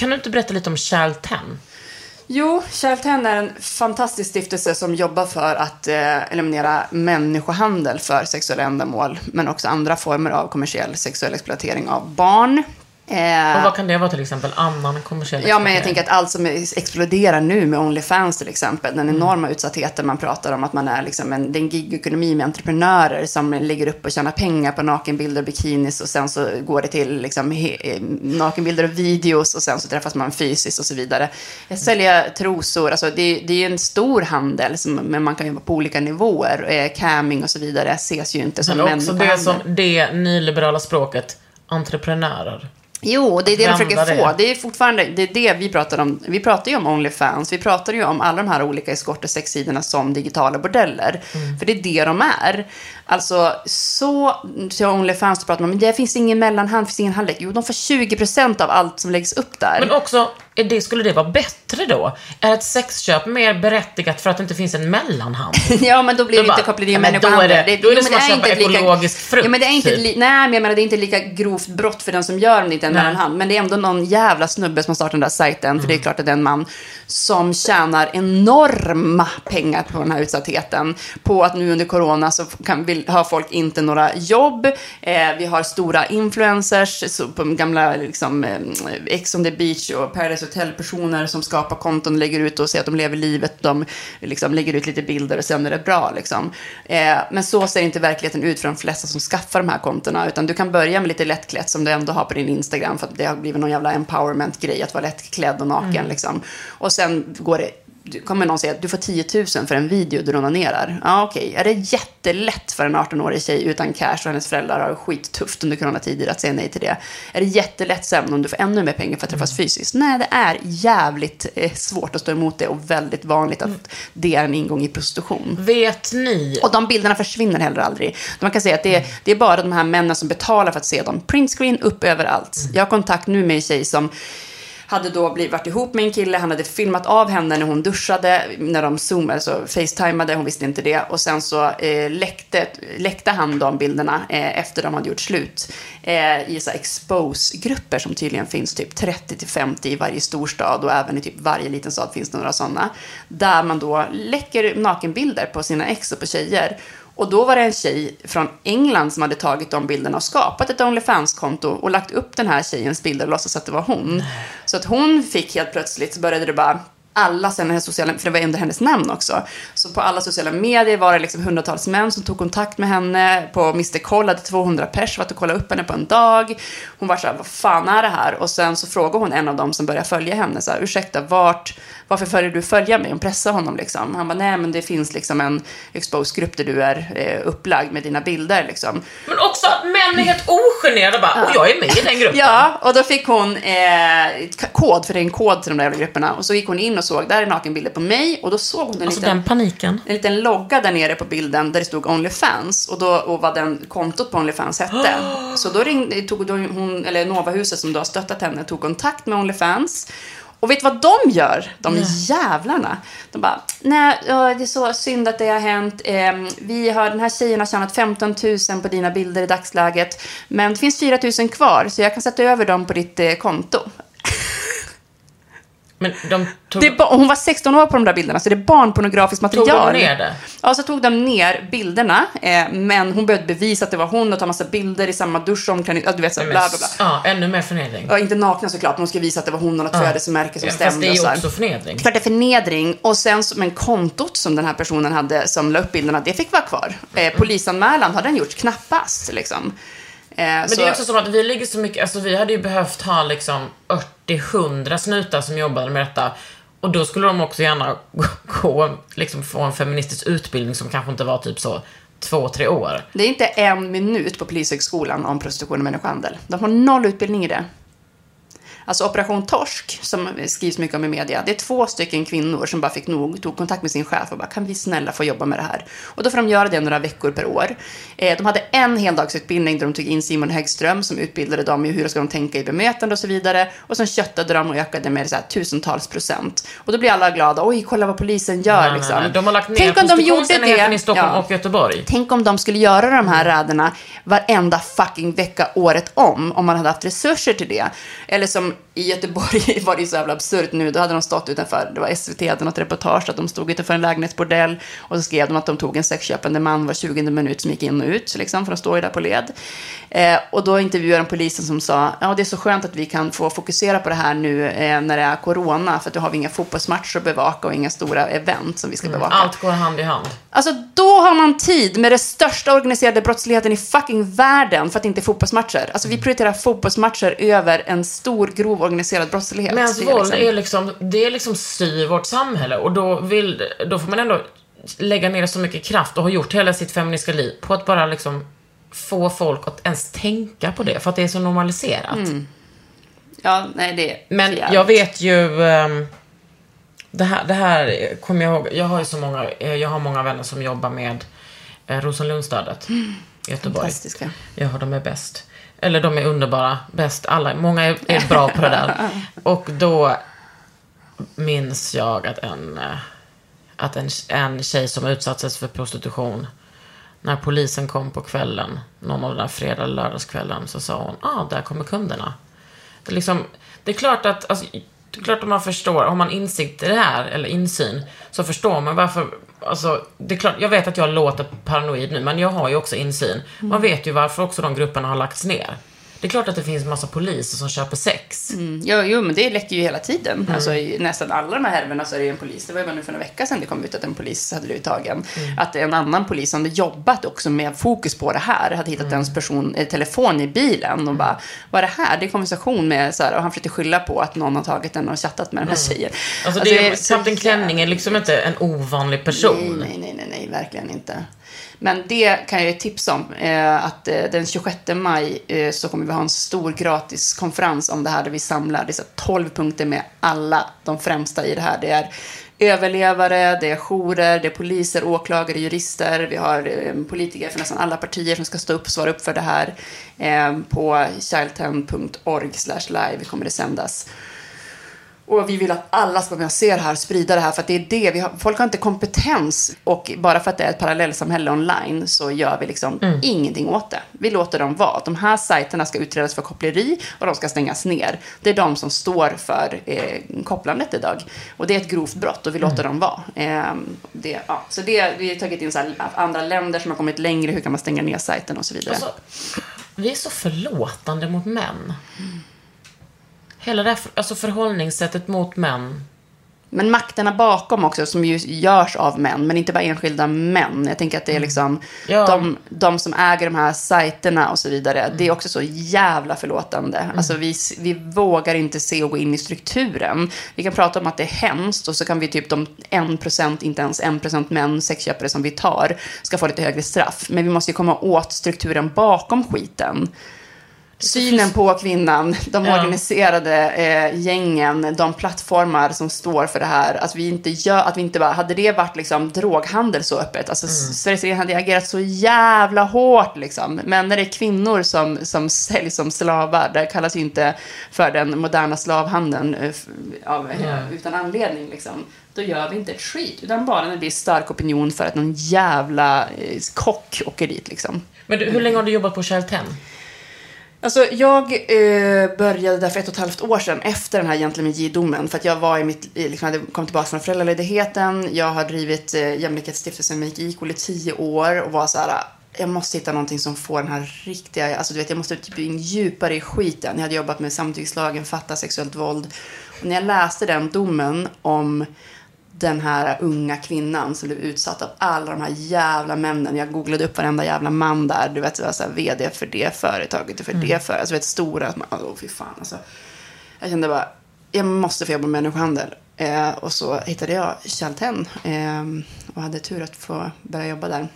A: Kan du inte berätta lite om Child 10?
C: Jo, Child 10 är en fantastisk stiftelse som jobbar för att eh, eliminera människohandel för sexuella ändamål, men också andra former av kommersiell sexuell exploatering av barn. Eh,
A: Och vad kan det vara till exempel? Annan kommersiell
C: Ja, men jag tänker att allt som exploderar nu med Onlyfans till exempel, den enorma utsattheten man pratar om att man är liksom en, det är en gigekonomi med entreprenörer som ligger upp och tjänar pengar på nakenbilder och bikinis och sen så går det till liksom he, eh, nakenbilder och videos och sen så träffas man fysiskt och så vidare. Jag säljer trosor, alltså det, det är en stor handel, som, men man kan jobba på olika nivåer. Eh, camming och så vidare ses ju inte som
A: Men också det
C: människohandel.
A: som det nyliberala språket, entreprenörer.
C: Jo, det är det de försöker
A: det.
C: få. Det är fortfarande det, är det vi pratar om. Vi pratar ju om Onlyfans. Vi pratar ju om alla de här olika eskort och sexsidorna som digitala bordeller.
A: Mm.
C: För det är det de är. Alltså, så till Onlyfans pratar man om, men det finns ingen mellanhand, det finns ingen halvlek. Jo, de får 20% av allt som läggs upp där.
A: Men också, det, skulle det vara bättre då? Är ett sexköp mer berättigat för att det inte finns en mellanhand?
C: Ja, men då blir
A: Då
C: det
A: bara,
C: inte till
A: ja, men då är
C: människohandel.
A: det- då är det
C: jo,
A: som att köpa
C: inte ett lika-
A: ekologisk frukt,
C: Ja, men det är inte
A: typ.
C: li, nej, men jag menar, det är inte lika grovt brott för den som gör om det inte är en
A: Nej.
C: mellanhand. Men det är ändå någon jävla snubbe som har startat den där sajten. För det är klart att det är en man som tjänar enorma pengar på den här utsattheten. På att nu under corona så kan, vill, har folk inte några jobb. Eh, vi har stora influencers, så på gamla liksom, eh, Ex on the beach och Paradise Hotel-personer som skapar konton och lägger ut och säger att de lever livet. De liksom, lägger ut lite bilder och sen är det bra. Liksom. Eh, men så ser inte verkligheten ut för de flesta som skaffar de här kontona. Utan du kan börja med lite lättklätt som du ändå har på din Instagram. För att det har blivit någon jävla empowerment-grej att vara lättklädd och naken. Liksom. Och sen går det kommer någon säga att du får 10 000 för en video du onanerar. Ja, okej. Är det jättelätt för en 18-årig tjej utan cash och hennes föräldrar har skittufft under coronatider att säga nej till det? Är det jättelätt sen om du får ännu mer pengar för att träffas fysiskt? Nej, det är jävligt eh, svårt att stå emot det och väldigt vanligt att det är en ingång i prostitution.
A: Vet ni?
C: Och de bilderna försvinner heller aldrig. Man kan säga att det är, det är bara de här männen som betalar för att se dem. Printscreen upp överallt. Jag har kontakt nu med en tjej som hade då blivit, varit ihop med en kille, han hade filmat av henne när hon duschade, när de zoomade, alltså facetimade, hon visste inte det. Och sen så eh, läckte, läckte han de bilderna eh, efter de hade gjort slut. Eh, I så expose-grupper som tydligen finns typ 30-50 i varje storstad och även i typ varje liten stad finns det några sådana. Där man då läcker nakenbilder på sina ex och på tjejer. Och då var det en tjej från England som hade tagit de bilderna och skapat ett Onlyfans-konto och lagt upp den här tjejens bilder och låtsas att det var hon. Så att hon fick helt plötsligt, så började det bara alla sen hennes sociala, för det var under hennes namn också. Så på alla sociala medier var det liksom hundratals män som tog kontakt med henne. På Mr Koll hade 200 pers varit och kollade upp henne på en dag. Hon var så här, vad fan är det här? Och sen så frågade hon en av dem som började följa henne, så här, ursäkta, vart, varför följer du följa mig? Hon pressade honom liksom. Han bara, nej men det finns liksom en expose-grupp där du är eh, upplagd med dina bilder liksom.
A: Men också att män är helt ogenerade bara, och jag är med i den gruppen.
C: Ja, och då fick hon eh, kod, för det är en kod till de där jävla grupperna. Och så gick hon in och såg, där är nakenbilder på mig. Och då såg hon en,
A: Alltså
C: liten,
A: den paniken.
C: en liten logga där nere på bilden där det stod Onlyfans. Och, då, och vad den kontot på Onlyfans hette. Så då ringde, tog då hon, eller Novahuset som då har stöttat henne, tog kontakt med Onlyfans. Och vet du vad de gör? De jävlarna. De bara, nej, det är så synd att det har hänt. Eh, vi har, den här tjejen har tjänat 15 000 på dina bilder i dagsläget. Men det finns 4 000 kvar, så jag kan sätta över dem på ditt eh, konto.
A: Men de tog...
C: Det hon var 16 år på de där bilderna, så det är barnpornografiskt
A: Tog
C: material.
A: de ner det?
C: Ja, så tog de ner bilderna, eh, men hon behövde bevisa att det var hon och ta massa bilder i samma dusch kan, ja, du vet så, bla bla bla.
A: Ja, ännu mer förnedring.
C: Ja, inte nakna såklart, men hon ska visa att det var hon och något födelsemärke som
A: Ja,
C: stämde.
A: fast det är
C: och
A: ju också förnedring.
C: Klart det är förnedring. Och sen, men kontot som den här personen hade, som la upp bilderna, det fick vara kvar. Eh, polisanmälan har den gjort knappast, liksom. Eh,
A: Men
C: så,
A: det är också som att vi ligger så mycket, alltså vi hade ju behövt ha liksom 80-100 snutar som jobbade med detta. Och då skulle de också gärna gå, liksom få en feministisk utbildning som kanske inte var typ så två, tre år.
C: Det är inte en minut på Polishögskolan om prostitution och människohandel. De har noll utbildning i det. Alltså Operation Torsk, som skrivs mycket om i media, det är två stycken kvinnor som bara fick nog, tog kontakt med sin chef och bara, kan vi snälla få jobba med det här? Och då får de göra det några veckor per år. Eh, de hade en heldagsutbildning där de tog in Simon Häggström som utbildade dem i hur ska de tänka i bemötande och så vidare. Och sen köttade de och ökade med så här, tusentals procent. Och då blir alla glada, oj, kolla vad polisen gör
A: Nej, nej,
C: liksom.
A: nej. De har lagt ner
C: Tänk om de gjorde det.
A: i Stockholm
C: Ja.
A: och Göteborg.
C: Tänk om de skulle göra de här räderna varenda fucking vecka året om, om man hade haft resurser till det. Eller som i Göteborg var det ju så jävla absurt nu, då hade de stått utanför, det var SVT hade något reportage, att de stod utanför en lägenhetsbordell och så skrev de att de tog en sexköpande man var 20 minut som gick in och ut, liksom, för de står ju där på led. Eh, och då intervjuade de polisen som sa, ja det är så skönt att vi kan få fokusera på det här nu eh, när det är corona, för att då har vi inga fotbollsmatcher att bevaka och inga stora event som vi ska bevaka.
A: Allt går hand i hand.
C: Alltså då har man tid med den största organiserade brottsligheten i fucking världen för att det inte är fotbollsmatcher. Alltså vi prioriterar fotbollsmatcher över en stor grov organiserad brottslighet.
A: Mäns
C: är
A: våld
C: liksom-
A: är liksom, det är liksom styr vårt samhälle och då, vill, då får man ändå lägga ner så mycket kraft och har gjort hela sitt feministiska liv på att bara liksom få folk att ens tänka på det för att det är så normaliserat.
C: Ja, nej det är
A: Men
C: jävligt.
A: jag vet ju, ehm, det här, det här kommer jag ihåg, jag har ju så många, jag har många vänner som jobbar med eh, Rosenlundsstödet i Göteborg.
C: Fantastiska.
A: Ja, de är bäst. Eller de är underbara, bäst. Alla, många är, är bra på det där. Och då minns jag att en, eh, att en, en tjej som utsattes för prostitution, när polisen kom på kvällen, någon av den där fredag eller lördagskvällen, så sa hon, ah, där kommer kunderna. Det är, liksom, det är klart att, alltså, det är klart att man förstår, har man insikt i det här, eller insyn, så förstår man varför, alltså, det är klart, jag vet att jag låter paranoid nu, men jag har ju också insyn. Man vet ju varför också de grupperna har lagts ner. Det är klart att det finns massa poliser som köper sex.
C: Mm, jo, jo, men det läcker ju hela tiden. Alltså, I nästan alla de här härvorna så är det ju en polis. Det var ju bara nu för några veckor sedan det kom ut att en polis hade blivit tagen. Att en annan polis som hade jobbat också med fokus på det här hade hittat ens person, eh, telefon i bilen och bara, vad är det här? Det är konversation med, så här, och han försökte skylla på att någon har tagit den och chattat med den här tjejen.
A: Alltså, det är, Kapten Klänning är liksom inte en ovanlig person.
C: Nej, nej, nej, nej, nej, verkligen inte. Men det kan jag ju tipsa om. Eh, att eh, den 26 maj eh, så kommer vi ha en stor gratis konferens om det här där vi samlar dessa 12 punkter med alla de främsta i det här. Det är överlevare, det är jourer, det är poliser, åklagare, jurister. Vi har eh, politiker från nästan alla partier som ska stå upp och svara upp för det här. Eh, på childten.org live kommer det sändas. Och vi vill att alla ska vara med och se det här, sprida det här, för att det är det vi har. Folk har inte kompetens och bara för att det är ett parallellsamhälle online så gör vi liksom ingenting åt det. Vi låter dem vara. De här sajterna ska utredas för koppleri och de ska stängas ner. Det är de som står för eh, kopplandet idag. Och det är ett grovt brott och vi låter dem vara. Eh, det, ja. Så det, vi har tagit in så här, andra länder som har kommit längre, hur kan man stänga ner sajten och så vidare.
A: Alltså, vi är så förlåtande mot män. Hela det här alltså förhållningssättet mot män.
C: Men makterna bakom också, som ju görs av män, men inte bara enskilda män. Jag tänker att det är liksom
A: Mm. Ja.
C: de, de som äger de här sajterna och så vidare. Det
A: Mm.
C: är också så jävla förlåtande. Alltså vi, vi vågar inte se och gå in i strukturen. Vi kan prata om att det är hemskt och så kan vi typ de 1%, inte ens 1% män, sexköpare som vi tar, ska få lite högre straff. Men vi måste ju komma åt strukturen bakom skiten. Synen på kvinnan, de
A: Ja.
C: organiserade eh, gängen, de plattformar som står för det här. Att vi inte gör, att vi inte bara, hade det varit liksom droghandel så öppet, alltså
A: Mm.
C: Sveriges regering hade agerat så jävla hårt liksom. Men när det är kvinnor som, som säljs som slavar, det kallas ju inte för den moderna slavhandeln eh, av,
A: Ja.
C: utan anledning liksom. Då gör vi inte ett skit, utan bara när det blir stark opinion för att någon jävla eh, kock åker dit liksom.
A: Men du, hur länge har du jobbat på Shell 10?
C: Alltså, jag eh, började där för ett och ett halvt år sedan efter den här Gentleman J-domen. För att jag var i mitt, liksom, hade kommit tillbaka från föräldraledigheten. Jag har drivit eh, Jämlikhetsstiftelsen Make Equal i tio år och var så här, jag måste hitta någonting som får den här riktiga, alltså du vet, jag måste typ in djupare i skiten. Jag hade jobbat med samtyckslagen, fatta sexuellt våld. Och när jag läste den domen om den här unga kvinnan som blev utsatt av alla de här jävla männen. Jag googlade upp varenda jävla man där. Du vet, så här, vd för det företaget för det företaget. Alltså, vet, stora. man- Åh, fy fan alltså. Jag kände bara, jag måste få jobba med människohandel. Eh, och så hittade jag Chalten eh, och hade tur att få börja jobba där.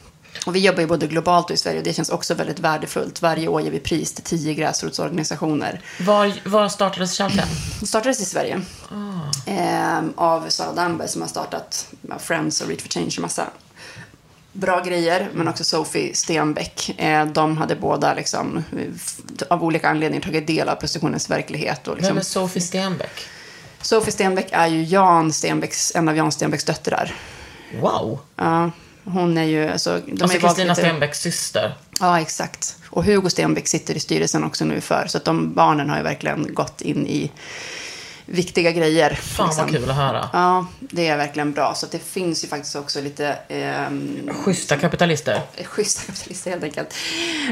C: Och vi jobbar ju både globalt och i Sverige och det känns också väldigt värdefullt. Varje år ger vi pris till tio gräsrotsorganisationer.
A: Var, var startades Chalten?
C: Det startades i Sverige.
A: Ah.
C: Eh, av Sara Damberg som har startat Friends och Reach for Change och massa bra grejer. Men också Sophie Stenbeck. Eh, de hade båda liksom, eh, av olika anledningar tagit del av prostitutionens verklighet. Och
A: Vem
C: liksom,
A: är Sofie Stenbeck?
C: Sophie Stenbeck är ju Jan Stenbecks, en av Jan Stenbecks döttrar.
A: Wow.
C: Ja, hon är ju... Alltså, de är valt
A: Kristina Stenbecks syster.
C: Ja, exakt. Och Hugo Stenbeck sitter i styrelsen också nu för. Så att de barnen har ju verkligen gått in i viktiga grejer.
A: Fan vad
C: liksom.
A: kul att höra.
C: Ja, det är verkligen bra. Så det finns ju faktiskt också lite ehm,
A: Schyssta kapitalister.
C: schyssta kapitalister helt enkelt.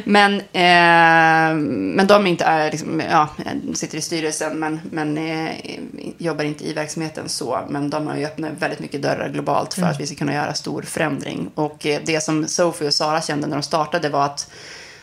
C: Men, eh, men de inte är, liksom, ja, sitter i styrelsen men, men eh, jobbar inte i verksamheten så. Men de har ju öppnat väldigt mycket dörrar globalt för att vi ska kunna göra stor förändring. Och eh, det som Sophie och Sara kände när de startade var att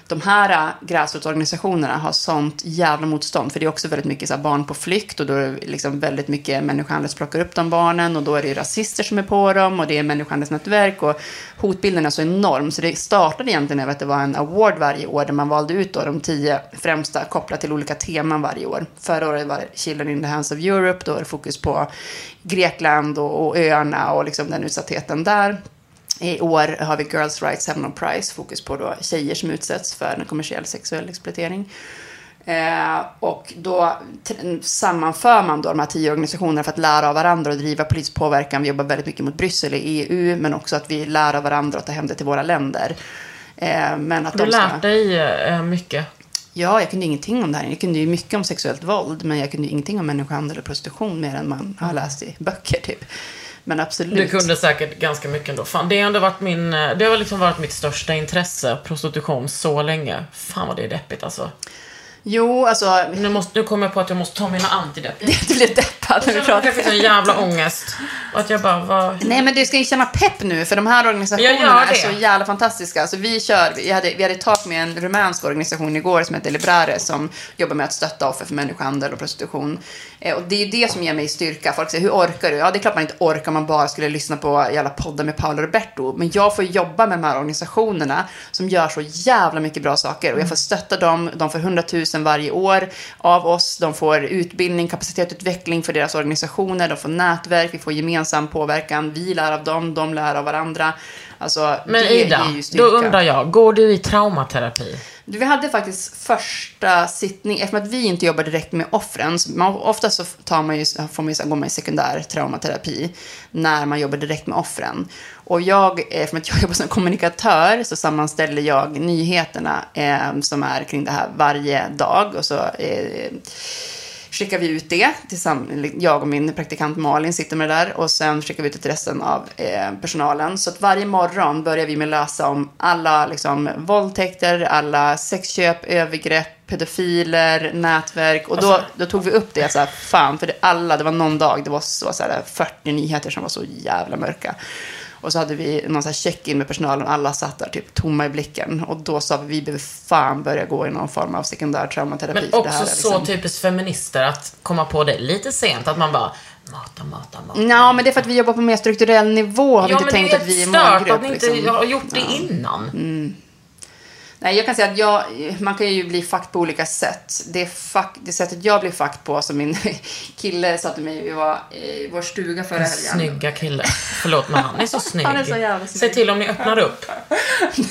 C: de här äh, gräsrotsorganisationerna har sånt jävla motstånd. För det är också väldigt mycket så här, barn på flykt och då är det liksom väldigt mycket människohandel som plockar upp de barnen och då är det rasister som är på dem och det är människohandelsnätverk och hotbilden är så enorm. Så det startade egentligen över att det var en award varje år där man valde ut då de tio främsta kopplat till olika teman varje år. Förra året var det Children in the Hands of Europe, då är det fokus på Grekland och, och öarna och liksom den utsattheten där. I år har vi Girls Rights Have No Price, fokus på då tjejer som utsätts för en kommersiell sexuell exploatering. Eh, och då sammanför man då de här tio organisationerna för att lära av varandra och driva politisk påverkan. Vi jobbar väldigt mycket mot Bryssel i EU, men också att vi lär av varandra och tar hem det till våra länder. Eh, men att
A: du
C: de ska...
A: lärt dig eh, mycket?
C: Ja, jag kunde ingenting om det här. Jag kunde ju mycket om sexuellt våld, men jag kunde ingenting om människohandel och prostitution mer än man har läst i böcker, typ. Men absolut.
A: Du kunde säkert ganska mycket ändå. Fan, det har ändå varit min... Eh, det har liksom varit mitt största intresse, prostitution, så länge. Fan vad det är deppigt alltså.
C: Jo, alltså...
A: Nu, måste, nu kommer jag på att jag måste ta mina antidepp.
C: Du blev deppad när vi
A: Jag
C: pratade.
A: fick en jävla ångest. Och att jag bara, vad...
C: Nej, men du ska ju känna pepp nu, för de här
A: Jag
C: organisationerna är så jävla fantastiska. Alltså, vi, kör, vi, hade, vi hade tak med en rumänsk organisation igår som heter Librare som jobbar med att stötta offer för människohandel och prostitution. Eh, och det är ju det som ger mig styrka. Folk säger, hur orkar du? Ja, det är klart man inte orkar om man bara skulle lyssna på jävla poddar med Paolo Roberto. Men jag får jobba med de här organisationerna som gör så jävla mycket bra saker. Och jag får stötta dem. De får 100 000 varje år av oss. De får utbildning, kapacitetsutveckling för deras organisationer. De får nätverk, vi får gemensam påverkan. Vi lär av dem, de lär av varandra. Alltså,
A: Men
C: det
A: Ida,
C: ger ju styrka.
A: då undrar jag, går du i traumaterapi?
C: Vi hade faktiskt första sittning, eftersom att vi inte jobbar direkt med offren, man, ofta så tar man ju, får man ju, går man i sekundär traumaterapi när man jobbar direkt med offren. Och jag, eftersom att jag jobbar som kommunikatör, så sammanställer jag nyheterna eh, som är kring det här varje dag. Och så eh, skickar vi ut det. Tillsammans, jag och min praktikant Malin sitter med det där. Och sen skickar vi ut det till resten av eh, personalen. Så att varje morgon börjar vi med att läsa om alla liksom, våldtäkter, alla sexköp, övergrepp, pedofiler, nätverk. Och då, då tog vi upp det så här, fan, för det, alla, det var någon dag, det var så, så här, 40 nyheter som var så jävla mörka. Och så hade vi någon så check-in med personalen. Alla satt där typ tomma i blicken. Och då sa vi, vi behöver fan börja gå i någon form av sekundär traumaterapi.
A: Men
C: det
A: också
C: är
A: så
C: liksom-
A: typiskt feminister att komma på det lite sent. Att man bara, mata, mata, mata.
C: Ja, men det är för att vi jobbar på mer strukturell nivå. Har vi
A: ja,
C: inte
A: men
C: tänkt
A: det är
C: att vi är
A: stört
C: målgrupp.
A: att ni inte
C: liksom.
A: har gjort det innan.
C: Nej, jag kan säga att jag, man kan ju bli fucked på olika sätt. Det, fuck, det sättet jag blir fucked på, som min kille sa till mig, vi var i vår stuga förra helgen.
A: Snygga kille. Förlåt men han är så snygg.
C: Han är så jävla snygg.
A: Säg till om ni öppnar upp.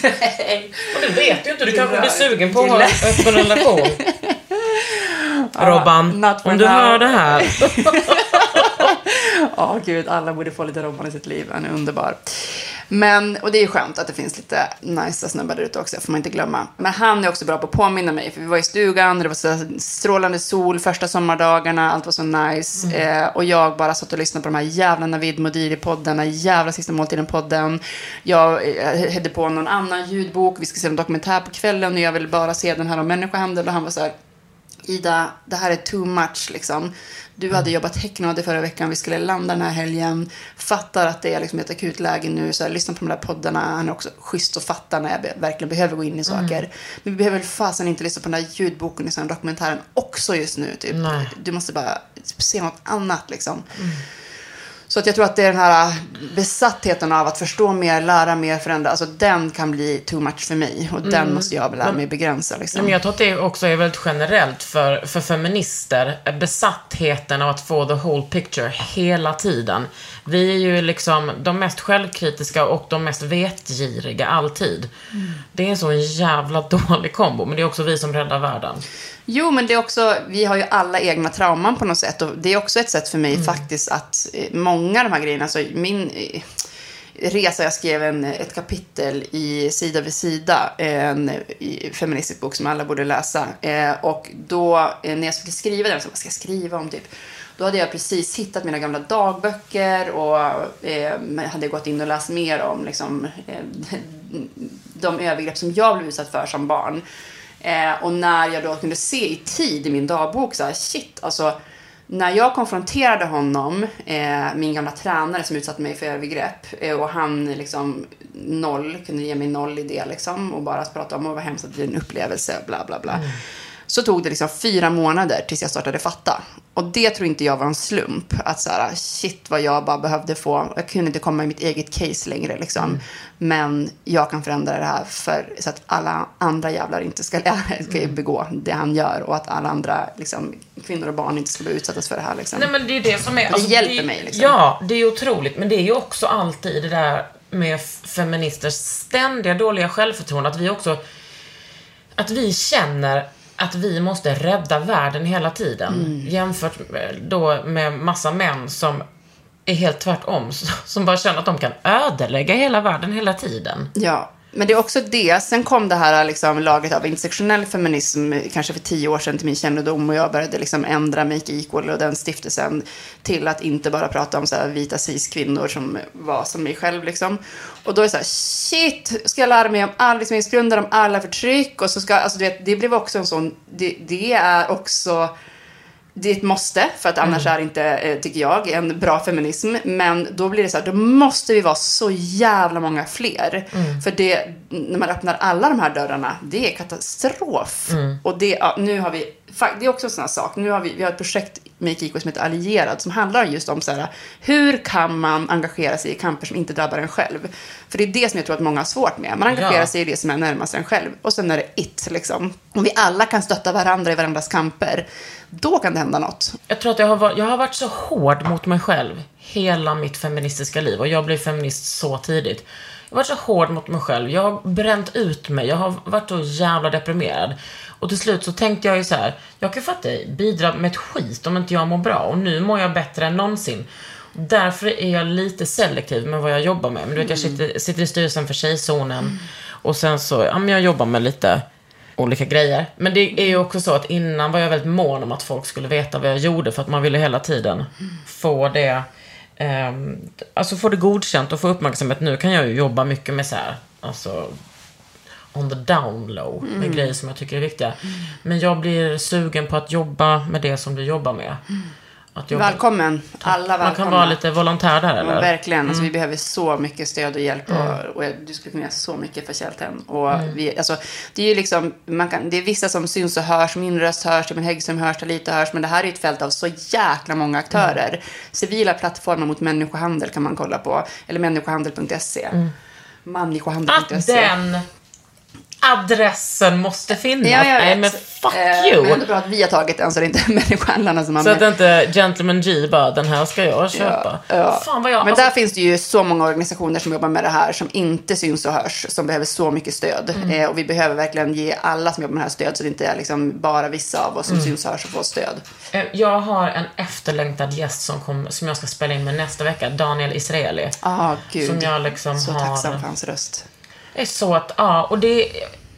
C: Nej.
A: Och du vet ju inte, du kanske
C: Det
A: blir sugen på att ha en öppen relation. Robban,
C: for
A: om du
C: now.
A: hör det här.
C: Ja, gud, alla borde få lite Robban i sitt liv. Han är underbar. Men, och det är ju skönt att det finns lite nice snubbar där ute också, får man inte glömma. Men han är också bra på att påminna mig, för vi var i stugan, det var så strålande sol första sommardagarna, allt var så nice. Eh, och jag bara satt och lyssnade på de här jävla Navid Modiri-poddarna, jävla Sista Måltiden-podden. Jag eh, hade på någon annan ljudbok, vi ska se en dokumentär på kvällen och jag ville bara se den här om människohandel och han var så här, Ida, det här är too much liksom. Du hade jobbat häcknade förra veckan, vi skulle landa den här helgen. Fattar att det är liksom ett akut läge nu, så här, lyssna på de där poddarna. Han är också schysst och fattar när jag be- verkligen behöver gå in i saker. Men vi behöver väl fasen inte lyssna på den där ljudboken i här dokumentären också just nu. Typ.
A: Nej.
C: Du måste bara se något annat liksom. Så att jag tror att det är den här besattheten av att förstå mer, lära mer, förändra. Alltså den kan bli too much för mig. Och den måste jag lära mig begränsa. Liksom.
A: Men jag tror att det också är väldigt generellt för, för feminister. Besattheten av att få the whole picture hela tiden. Vi är ju liksom de mest självkritiska och de mest vetgiriga alltid. Det är en så jävla dålig kombo, men det är också vi som räddar världen.
C: Jo, men det är också, vi har ju alla egna trauman på något sätt. Och det är också ett sätt för mig faktiskt att eh, många av de här grejerna, alltså min eh, resa, jag skrev en, ett kapitel i Sida vid sida, en feministisk bok som alla borde läsa. Eh, och då, eh, när jag skulle skriva den, så vad ska jag skriva om typ? Då hade jag precis hittat mina gamla dagböcker och eh, hade gått in och läst mer om liksom, eh, de övergrepp som jag blev utsatt för som barn. Eh, och när jag då kunde se i tid i min dagbok så här, shit, alltså när jag konfronterade honom, eh, min gamla tränare som utsatte mig för övergrepp eh, och han liksom noll, kunde ge mig noll i det liksom och bara prata om att vad hemskt att det blir en upplevelse, bla bla bla. Mm. Så tog det liksom fyra månader tills jag startade fatta. Och det tror inte jag var en slump. Att så här, shit vad jag bara behövde få. Jag kunde inte komma i mitt eget case längre liksom. Men jag kan förändra det här för, så att alla andra jävlar inte ska, ska begå det han gör. Och att alla andra liksom, kvinnor och barn inte ska bli utsatta för det här liksom.
A: Nej men det är det som är...
C: Det hjälper mig, liksom.
A: Ja, det är otroligt. Men det är ju också alltid det där med feministers ständiga dåliga självförtroende. Att vi också... Att vi känner att vi måste rädda världen hela tiden.
C: Mm.
A: Jämfört med, då med massa män som är helt tvärtom. Som bara känner att de kan ödelägga hela världen hela tiden.
C: Ja, men det är också det. Sen kom det här liksom, laget av intersektionell feminism kanske för tio år sedan till min kännedom och jag började liksom ändra Make Equal och den stiftelsen till att inte bara prata om så här vita cis-kvinnor som var som mig själv. Liksom. Och då är det så här, shit, ska jag lära mig om alla liksom, diskrimineringsgrunder, om alla förtryck? Och så ska, alltså, du vet, det blev också en sån, det, det är också det är ett måste, för att annars är det inte, eh, tycker jag, en bra feminism. Men då blir det så här, då måste vi vara så jävla många fler. För det, när man öppnar alla de här dörrarna, det är katastrof. Och det, ja, nu har vi, det är också en sån här sak, nu har vi, vi har ett projekt med Kiko som heter Allierad, som handlar just om så här, hur kan man engagera sig i kamper som inte drabbar en själv? För det är det som jag tror att många har svårt med. Man engagerar
A: Ja.
C: sig i det som är närmast en själv. Och sen är det it, liksom. Om vi alla kan stötta varandra i varandras kamper, då kan det hända något.
A: Jag tror att jag har, varit, jag har varit så hård mot mig själv hela mitt feministiska liv. Och jag blev feminist så tidigt. Jag har varit så hård mot mig själv. Jag har bränt ut mig. Jag har varit så jävla deprimerad. Och till slut så tänkte jag ju så här. Jag kan fatta bidra med ett skit om inte jag mår bra. Och nu mår jag bättre än någonsin. Därför är jag lite selektiv med vad jag jobbar med. Men du vet, jag sitter, sitter i styrelsen för Tjejzonen. Och sen så, ja men jag jobbar med lite olika grejer. Men det är ju också så att innan var jag väldigt mån om att folk skulle veta vad jag gjorde för att man ville hela tiden få det eh, alltså få det godkänt och få uppmärksamhet. Nu kan jag ju jobba mycket med så här, alltså on the down low med grejer som jag tycker är viktiga. Men jag blir sugen på att jobba med det som du jobbar med. Att jobba,
C: Välkommen, alla välkomna.
A: man kan vara lite volontär där
C: Ja,
A: eller?
C: verkligen. Alltså, vi behöver så mycket stöd och hjälp. Och, och du skulle kunna göra så mycket för Kälten. Och vi, alltså, det är ju liksom, man kan, det är vissa som syns och hörs. Min röst hörs, min Häggström hörs, Talita hörs. Men det här är ett fält av så jäkla många aktörer. Civila plattformar mot människohandel kan man kolla på. Eller människohandel.se.
A: Att
C: Människohandel.se.
A: den adressen måste finnas.
C: Ja,
A: Nej, men fuck
C: Eh,
A: you.
C: Men ändå bra att vi har tagit den så det inte är människohandlarna som har
A: Så att inte Gentleman G bara, den här ska jag köpa.
C: Ja.
A: Fan vad jag...
C: Men
A: alltså,
C: där finns det ju så många organisationer som jobbar med det här som inte syns och hörs, som behöver så mycket stöd.
A: Mm.
C: Eh, och vi behöver verkligen ge alla som jobbar med det här stöd så det inte är liksom bara vissa av oss som
A: Mm.
C: syns och hörs och får stöd.
A: eh, Jag har en efterlängtad gäst som, kom, som jag ska spela in med nästa vecka, Daniel Israeli.
C: Ah, gud.
A: Som jag liksom
C: så
A: har...
C: tacksam för hans röst.
A: Är så att, ja, och det,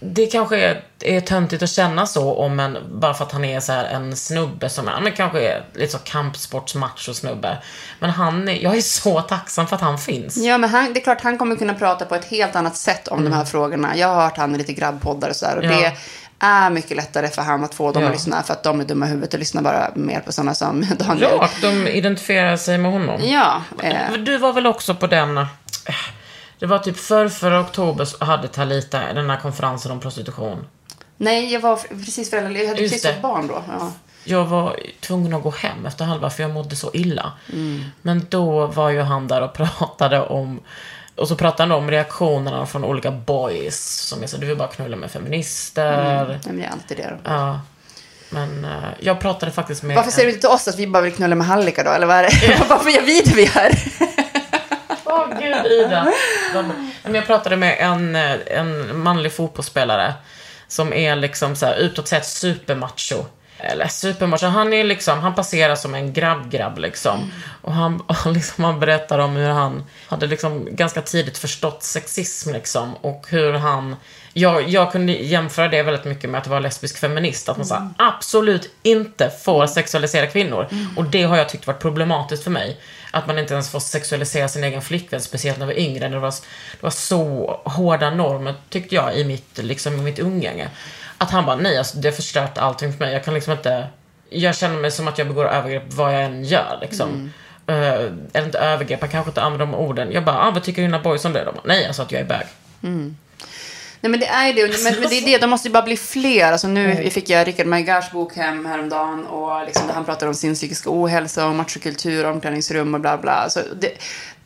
A: det kanske är, är töntigt att känna så om en, bara för att han är så här en snubbe som är, men kanske är lite så kampsportsmacho snubbe. Men han, är, jag är så tacksam för att han finns.
C: Ja, men han, det är klart han kommer kunna prata på ett helt annat sätt om de här frågorna. Jag har hört han i lite grabbpoddar och sådär. Och
A: Mm. Ja.
C: det är mycket lättare för han att få dem
A: Ja.
C: att lyssna. För att de är dumma i huvudet och lyssnar bara mer på sådana som Daniel.
A: Ja, de identifierar sig med honom.
C: Ja, eh,
A: Du var väl också på den, eh, det var typ för förra oktober så hade Talita den här konferensen om prostitution.
C: nej, jag var precis föräldraledig. Jag hade
A: Just
C: precis fått barn då. Ja.
A: Jag var tvungen att gå hem efter halva för jag mådde så illa.
C: Mm.
A: Men då var ju han där och pratade om och så pratade han om reaktionerna från olika boys som är så du vill bara knulla med feminister.
C: Nej, men det är alltid det. Då.
A: Ja. Men eh, jag pratade faktiskt med
C: Varför säger du inte till oss att vi bara vill knulla med hallickar då? Eller vad är det? Varför gör vi det vi gör?
A: Åh gud Ida. Men jag pratade med en, en manlig fotbollsspelare som är liksom så här utåt sett supermacho. Eller supermacho, han är liksom, han passerar som en grabb-grabb liksom. Och han, och liksom, han berättar om hur han hade liksom ganska tidigt förstått sexism liksom. Och hur han, jag, jag kunde jämföra det väldigt mycket med att vara lesbisk feminist. Att man sa absolut inte får sexualisera kvinnor. Och det har jag tyckt varit problematiskt för mig. Att man inte ens får sexualisera sin egen flickvän, speciellt när vi var yngre. Det var, det var så hårda normer, tyckte jag, i mitt, liksom, i mitt umgänge. Att han bara, nej, alltså, det har förstört allting för mig. Jag kan liksom inte... Jag känner mig som att jag begår övergrepp vad jag än gör, liksom. Eh, eller inte övergrepp, jag kanske inte använder de orden. Jag bara, ah, vad tycker dina boys om det? De bara, nej, alltså att jag är bög.
C: Nej men det är ju det. Men, men det är det, de måste ju bara bli fler. Alltså nu fick jag Richard Maigars bok hem häromdagen och liksom där han pratar om sin psykiska ohälsa och machokultur, omklädningsrum och bla bla. Alltså det,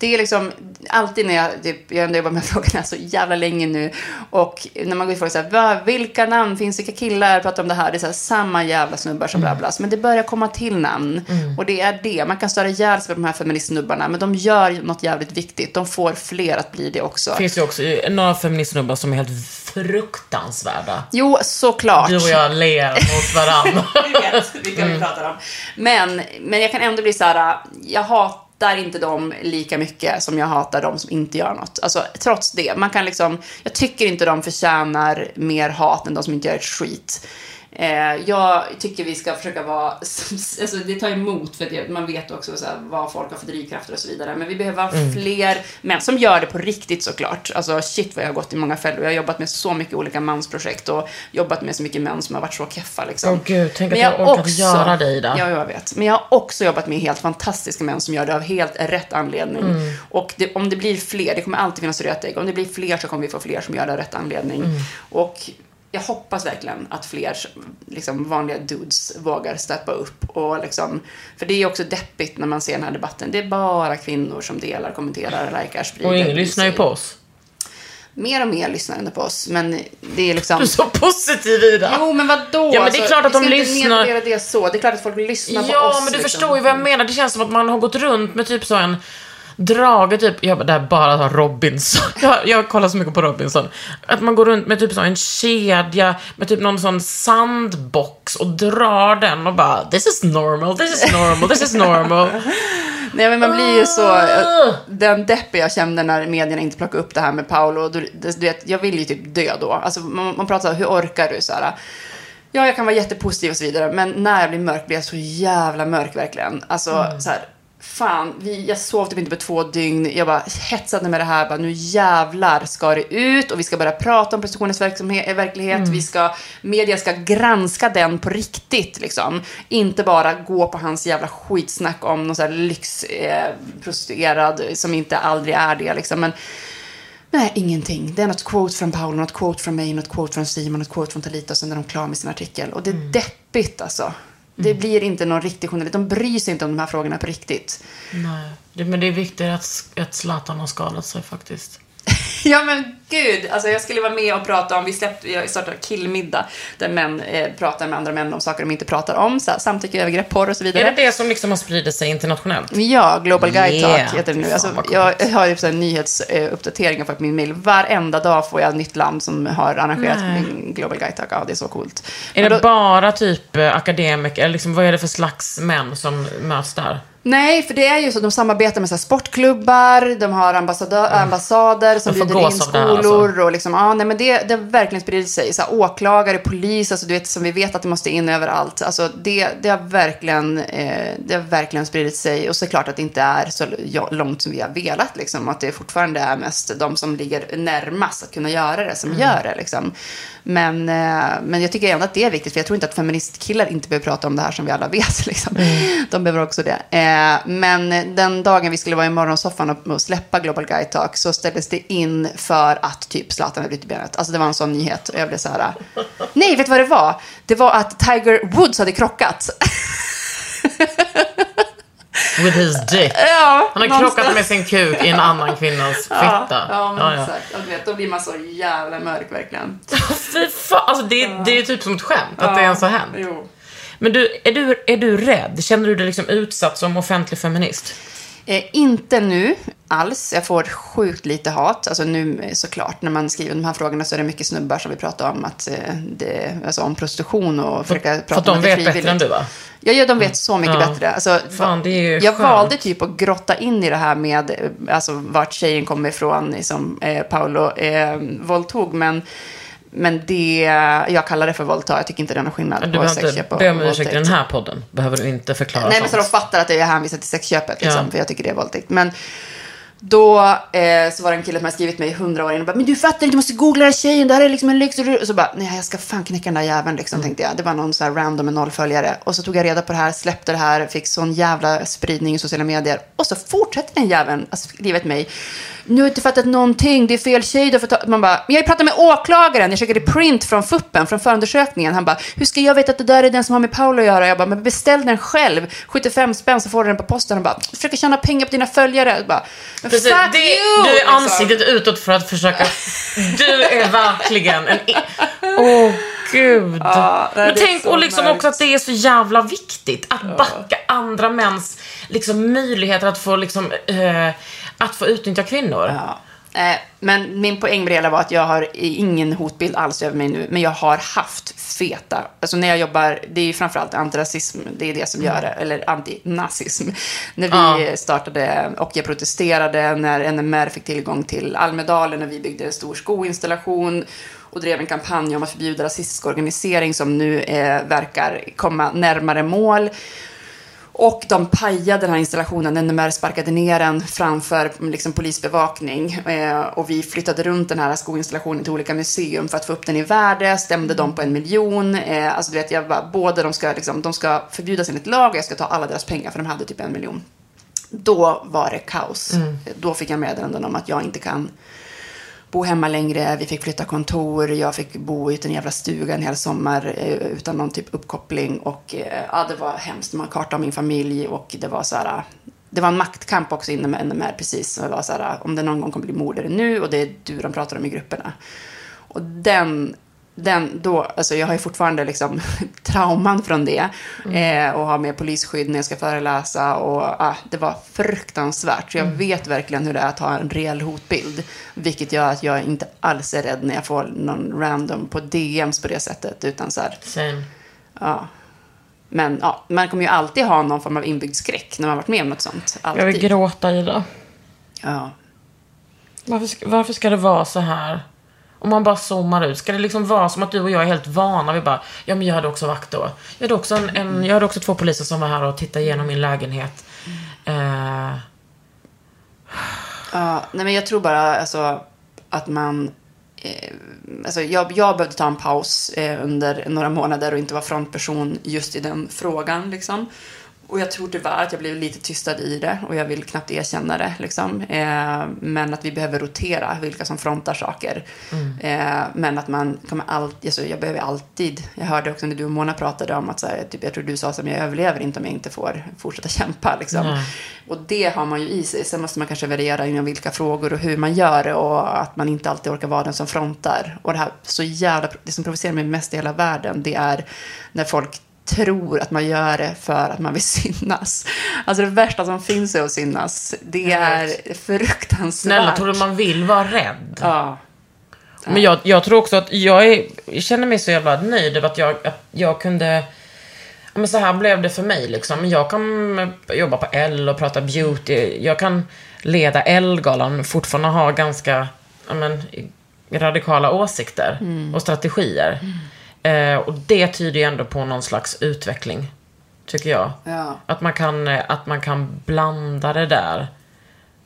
C: det är liksom alltid när jag, typ, jag ändå jobbat med frågorna så jävla länge nu och när man går frågar så här, "Va, vilka namn finns, vilka killar pratar om det här? Det är så här, samma jävla snubbar som bla bla. Men det börjar komma till namn och det är det. Man kan störa ihjäl sig på de här feministsnubbarna men de gör något jävligt viktigt. De får fler att bli det också.
A: Det finns ju också några feministsnubbar som är helt fruktansvärda.
C: Jo, såklart.
A: Du och jag ler mot varandra.
C: Vi vet vilka vi pratar om. Men, men jag kan ändå bli så här, jag hatar inte dem lika mycket som jag hatar dem som inte gör något. Alltså trots det, man kan liksom, jag tycker inte de förtjänar mer hat än de som inte gör ett skit. Eh, jag tycker vi ska försöka vara, alltså det tar emot för det- man vet också så här, vad folk har för drivkrafter och så vidare. Men vi behöver ha fler män som gör det på riktigt såklart. Alltså shit vad jag har gått i många fällor. Jag har jobbat med så mycket olika mansprojekt och jobbat med så mycket män som har varit så keffa liksom.
A: Åh gud, tänk att
C: Men
A: jag orkat göra det, Ida.
C: Ja, jag vet. Men jag har också jobbat med helt fantastiska män som gör det av helt rätt anledning.
A: Mm.
C: Och det, om det blir fler, det kommer alltid finnas rötägg, om det blir fler så kommer vi få fler som gör det av rätt anledning.
A: Mm.
C: Och jag hoppas verkligen att fler liksom, vanliga dudes vågar steppa upp. Och liksom, för det är också deppigt när man ser den här debatten. Det är bara kvinnor som delar, kommenterar, likar, sprider.
A: Och ingen lyssnar ju på oss.
C: Mer och mer lyssnar ändå på oss. Men det är liksom...
A: Du är så positiv Ida.
C: Jo, men vadå?
A: Ja, men det är klart att de lyssnar.
C: det så. Det är klart att folk lyssnar på
A: Ja,
C: oss.
A: men du
C: liksom.
A: förstår ju vad jag menar. Det känns som att man har gått runt med typ så en drage, typ, jag bara, det här är bara så Robinson. Jag, jag kollar så mycket på Robinson. Att man går runt med typ så en kedja, med typ någon sån sandbox och drar den och bara, this is normal, this is normal, this is normal.
C: Nej, men man blir ju så...
A: Ah!
C: Den depp jag kände när medierna inte plockade upp det här med Paolo. Du, du vet, jag vill ju typ dö då. Alltså, man, man pratar så här, hur orkar du? Så här, ja, jag kan vara jättepositiv och så vidare. Men när jag blir mörk blir jag så jävla mörk verkligen. Alltså,
A: Mm.
C: så här... Fan, vi, jag sov typ inte på två dygn. Jag bara hetsade med det här. Bara, nu jävlar ska det ut och vi ska börja prata om prostitutionens verklighet.
A: Mm.
C: Vi ska, media ska granska den på riktigt. Liksom. Inte bara gå på hans jävla skitsnack om någon sån här lyxprostituerad eh, som inte aldrig är det. Liksom. Men nej, ingenting. Det är något quote från Paolo, något quote från mig, något quote från Simon, något quote från Talita och sen är de klara med sin artikel. Och det är deppigt alltså. Det blir inte någon riktig journalistik. De bryr sig inte om de här frågorna på riktigt.
A: Nej, det, men det är viktigt att, att Zlatan har skadat sig faktiskt.
C: Ja men gud, alltså jag skulle vara med och prata om, vi släppte, jag startade killmiddag där män eh, pratar med andra män om saker de inte pratar om, så här, samtycke, övergrepp, porr och så vidare.
A: Är det det som liksom har spridit sig internationellt?
C: Ja, Global Guide
A: Yeah.
C: Talk heter det nu. Alltså, jag har ju nyhetsuppdateringar på min mail. Varenda dag får jag ett nytt land som har arrangerat min Global Guide Talk. Ja, det är så coolt.
A: Är
C: Men
A: det
C: då-
A: bara typ eh, akademiker, eller liksom, vad är det för slags män som möts där?
C: Nej, för det är ju så de samarbetar med så sportklubbar, de har ambassadö- ambassader som bjuder in
A: här,
C: skolor.
A: alltså.
C: Och liksom, ja, nej, men det, det har verkligen spridit sig. Så här, åklagare, polis, alltså, du vet, som vi vet att det måste in överallt. Alltså, det, det, har verkligen, eh, det har verkligen spridit sig. Och så är det klart att det inte är så långt som vi har velat. Liksom, att det fortfarande är mest de som ligger närmast att kunna göra det som
A: Mm.
C: gör det. Liksom. Men, eh, men jag tycker ändå att det är viktigt, för jag tror inte att feministkillar inte behöver prata om det här som vi alla vet. Liksom.
A: Mm.
C: De behöver också det. Eh, men den dagen vi skulle vara i morgonsoffan och, och släppa Global Guide Talk så ställdes det in för att typ Zlatan hade brutit benet. Alltså det var en sån nyhet. Och jag blev så här, nej, vet du vad det var? Det var att Tiger Woods hade krockat.
A: With his dick.
C: ja,
A: Han har
C: någonstans.
A: krockat med sin kuk i en annan kvinnas fitta.
C: Ja, ja,
A: Ja,
C: exakt. Du vet, då blir man så jävla mörk verkligen.
A: Fy fan, alltså det, det är typ som ett skämt att det ens har hänt.
C: Jo.
A: Men du, är du, är du rädd? Känner du dig liksom utsatt som offentlig feminist?
C: Eh, inte nu alls. Jag får sjukt lite hat. Alltså nu eh, såklart, när man skriver de här frågorna så är det mycket snubbar som vill prata om, att, eh, det, alltså om prostitution och försöka prata
A: För de
C: om det är
A: vet bättre än du va?
C: Ja, ja, de vet så mycket
A: Ja.
C: bättre. Alltså,
A: Fan, det är ju
C: jag
A: skönt.
C: valde typ att grotta in i det här med eh, alltså, vart tjejen kommer ifrån, som eh, Paolo eh, våldtog. Men, men det, jag kallar det för våldta. Jag tycker inte det är någon skillnad
A: Du
C: på sexköp och
A: be om ursäkt i den här podden. Behöver du inte förklara
C: Nej, men så
A: sånt.
C: de fattar att jag hänvisar till sexköpet, liksom,
A: Ja.
C: för jag tycker det är våldtäkt. Men då eh, så var det en kille som hade skrivit mig i hundra år innan och bara, men du fattar inte, du måste googla den tjejen, det här är liksom en lyx. Och så bara, nej jag ska fan knäcka den där jäveln liksom, tänkte jag. Det var någon så här random med noll följare. Och så tog jag reda på det här, släppte det här, fick sån jävla spridning i sociala medier. Och så fortsätter den jäveln att skriva till mig. Nu har jag inte fattat någonting, det är fel tjej du ta-" Man bara, men jag pratade med åklagaren, jag skickade print från fuppen, från förundersökningen. Han bara, hur ska jag veta att det där är den som har med Paolo att göra? Jag bara, men beställ den själv, 75 spänn så får du den på posten. Han bara, försöker tjäna pengar på dina följare. Jag bara, men
A: Precis,
C: fuck
A: det,
C: you!
A: du är
C: liksom.
A: ansiktet utåt för att försöka... Du är verkligen en... Åh, gud.
C: Ja, nej,
A: Men tänk och liksom
C: mörkt.
A: också att det är så jävla viktigt att backa andra mäns liksom, möjligheter att få, liksom, eh, att få utnyttja kvinnor.
C: Ja. Eh, Men min poäng med det hela var att jag har ingen hotbild alls över mig nu. Men jag har haft feta, alltså när jag jobbar, det är ju framförallt antirasism, det är det som gör det, eller antinazism. När vi
A: Ja.
C: startade och jag protesterade när NMR fick tillgång till Almedalen och vi byggde en stor skoinstallation och drev en kampanj om att förbjuda rasistisk organisering som nu eh, verkar komma närmare mål. Och de pajade den här installationen, NMR sparkade ner den framför liksom, polisbevakning. Eh, och vi flyttade runt den här skoinstallationen till olika museum för att få upp den i värde, stämde dem på en miljon. Eh, alltså du vet, jag bara, både de ska, liksom, de ska förbjudas enligt lag och jag ska ta alla deras pengar för de hade typ en miljon. Då var det kaos. Då fick jag meddelanden om att jag inte kan bo hemma längre, vi fick flytta kontor, jag fick bo i en jävla stuga en hel sommar eh, utan någon typ uppkoppling och eh, ja, det var hemskt. Man kartade min familj och det var så här, det var en maktkamp också inom NMR precis. Det var så här, om det någon gång kommer bli mord är det nu och det är du de pratar om i grupperna. Och den, den då, alltså jag har ju fortfarande liksom trauman från det. Eh, och har med polisskydd när jag ska föreläsa. Och ah, det var fruktansvärt. Så jag vet verkligen hur det är att ha en reell hotbild. Vilket gör att jag inte alls är rädd när jag får någon random på DMs på det sättet. Utan så här,
A: Same.
C: ja. Men ja, man kommer ju alltid ha någon form av inbyggd skräck när man varit med om något sånt.
A: Jag vill
C: Alltid.
A: gråta, Ida.
C: Ja.
A: Varför varför ska det vara så här? Om man bara zoomar ut, ska det liksom vara som att du och jag är helt vana? Vi bara, ja men jag hade också vakt då. Jag hade också, en, en, jag hade också två poliser som var här och tittade igenom min lägenhet. Uh.
C: Uh, nej men jag tror bara alltså, att man... Eh, alltså jag, jag behövde ta en paus eh, under några månader och inte vara frontperson just i den frågan. Liksom. Och jag tror tyvärr att jag blev lite tystad i det och jag vill knappt erkänna det. Liksom. Eh, men att vi behöver rotera vilka som frontar saker. Eh, men att man kommer alltid, alltså, jag behöver alltid, jag hörde också när du och Mona pratade om att så här, typ, jag tror du sa som jag överlever inte om jag inte får fortsätta kämpa. Liksom.
A: Nej.
C: Och det har man ju i sig. Sen måste man kanske värdera inom vilka frågor och hur man gör det och att man inte alltid orkar vara den som frontar. Och det här så jävla, det som provocerar mig mest i hela världen, det är när folk tror att man gör det för att man vill synas. Alltså det värsta som finns är att synas. Det är fruktansvärt.
A: Snälla, tror du man vill vara rädd?
C: Ja.
A: Men jag, jag tror också att jag, är, jag känner mig så jävla nöjd över att jag, att jag kunde... Men så här blev det för mig liksom. Jag kan jobba på L och prata beauty. Jag kan leda L-galan fortfarande ha ganska men, radikala åsikter och strategier. Eh, och det tyder ju ändå på någon slags utveckling. Tycker jag.
C: Ja.
A: Att, man kan, eh, att man kan blanda det där.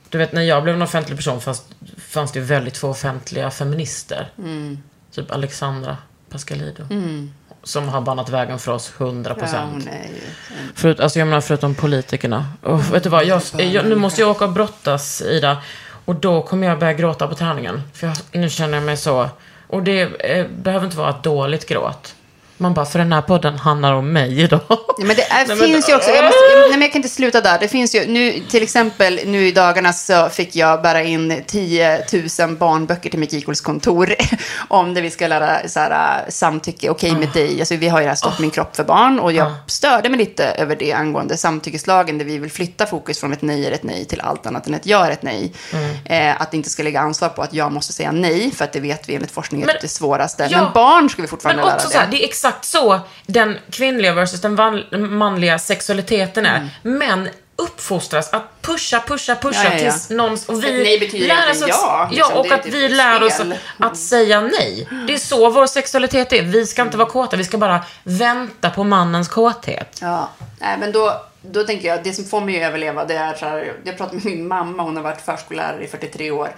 A: Du vet, när jag blev en offentlig person fanns, fanns det ju väldigt få offentliga feminister. Typ Alexandra Pascalidou. Som har banat vägen för oss 100
C: Ja,
A: procent.
C: ju...
A: Förut, alltså jag menar förutom politikerna. Och vet du vad, jag, jag, nu måste jag åka och brottas, Ida. Och då kommer jag börja gråta på träningen. För jag, nu känner jag mig så... Och det eh, behöver inte vara ett dåligt gråt. Man bara, för den här podden handlar om mig idag.
C: Ja, men det är,
A: Nej, men-
C: finns ju också, jag, måste, nej, men jag kan inte sluta där. Det finns ju, nu, till exempel nu i dagarna så fick jag bära in 10 000 barnböcker till mitt Gicols kontor om det vi ska lära så här, samtycke, okej med dig. Alltså, vi har ju det här Stopp min kropp för barn och jag störde mig lite över det angående samtyckeslagen där vi vill flytta fokus från ett nej är ett nej till allt annat än ett ja är ett nej. Eh, att det inte ska lägga ansvar på att jag måste säga nej för att det vet vi enligt forskningen
A: Men-
C: är det svåraste.
A: Ja.
C: Men barn ska vi fortfarande
A: Men
C: lära det.
A: så här, det är exakt så den kvinnliga versus den manliga sexualiteten är.
C: Mm.
A: Män uppfostras att pusha, pusha, pusha
C: Ja, ja, ja.
A: tills någon... Och vi
C: nej betyder
A: lär oss att,
C: ja,
A: ja,
C: liksom.
A: och att
C: typ
A: vi lär oss
C: spel.
A: att, att säga nej. Det är så vår sexualitet är. Vi ska inte vara kåta, vi ska bara vänta på mannens kåthet.
C: Ja, nej, men då, då tänker jag, det som får mig att överleva, det är så här, jag pratade med min mamma, hon har varit förskollärare i 43 år,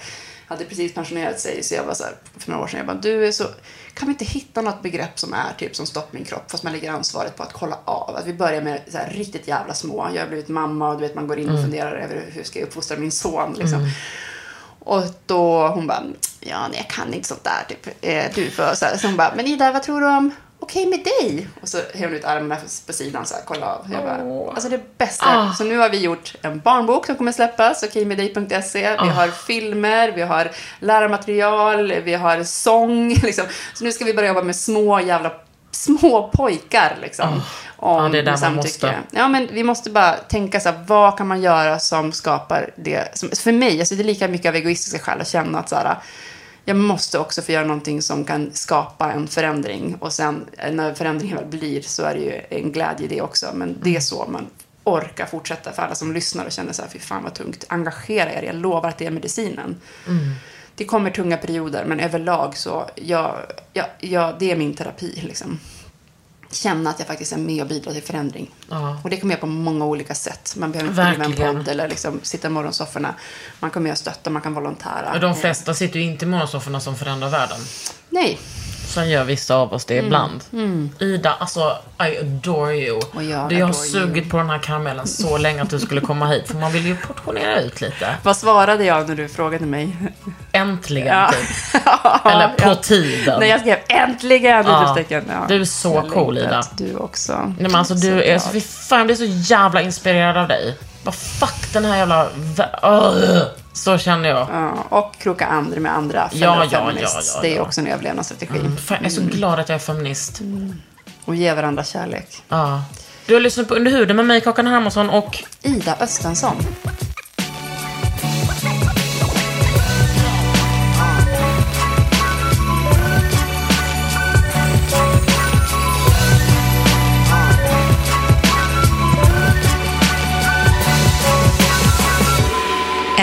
C: hade precis pensionerat sig, så jag var så här, för några år sedan, jag bara, du är så, kan vi inte hitta något begrepp som är typ som stopp min kropp, fast man lägger ansvaret på att kolla av, att vi börjar med så här riktigt jävla små, jag har blivit mamma och du vet, man går in och funderar över hur ska jag uppfostra min son, liksom. Och då hon bara, ja nej, jag kan inte sånt där typ. Eh, du får så, här. så hon bara, men Ida vad tror du om Okej med dig? Och så häver hon ut armarna på sidan så här, kolla av. Jag bara, alltså det bästa.
A: Ah.
C: Så nu har vi gjort en barnbok som kommer släppas, okejmeddej.se. Vi har filmer, vi har lärarmaterial, vi har sång. Liksom. Så nu ska vi börja jobba med små jävla små pojkar liksom. Om
A: Ja, det är där man måste.
C: Ja, men vi måste bara tänka så här, vad kan man göra som skapar det? Som, för mig, alltså det är lika mycket av egoistiska skäl att känna att så här, jag måste också få göra någonting som kan skapa en förändring. Och sen eh, när förändringen väl blir så är det ju en glädje i det också. Men det är så man orkar fortsätta för alla som lyssnar och känner så här, fy fan vad tungt. Engagera er, jag lovar att det är medicinen. Det kommer tunga perioder, men överlag så, ja, ja, ja, det är min terapi liksom känna att jag faktiskt är med och bidrar till förändring.
A: Ja.
C: Och det kommer jag på många olika sätt. Man behöver inte driva en podd eller liksom sitta i morgonsofforna. Man kommer med och stötta, man kan volontära.
A: Och de flesta sitter ju inte i morgonsofforna som förändrar världen.
C: Nej,
A: Sen gör vissa av oss det
C: Mm.
A: ibland. Ida, alltså I adore you.
C: Och jag
A: du, jag har sugit
C: you.
A: på den här karamellen så länge att du skulle komma hit. För man vill ju portionera ut lite.
C: vad svarade jag när du frågade mig?
A: Äntligen,
C: Ja.
A: typ. Eller på
C: Ja.
A: tiden.
C: När jag skrev äntligen!
A: Ja.
C: Ja.
A: Du är så
C: Jag
A: cool, Ida.
C: Du också.
A: Nej men alltså du är, så, fy fan jag blir så jävla inspirerad av dig. Bara fuck den här jävla... Ugh. Så känner jag.
C: Ja, och kroka andra med andra
A: Ja, ja,
C: feminists.
A: ja, ja,
C: Det är också en överlevnadsstrategi.
A: Fan, jag är så glad att jag är feminist.
C: Och ge varandra kärlek.
A: Ja. Du har lyssnat på Under huden med mig, Kakan Hermansson och...
C: Ida Östensson.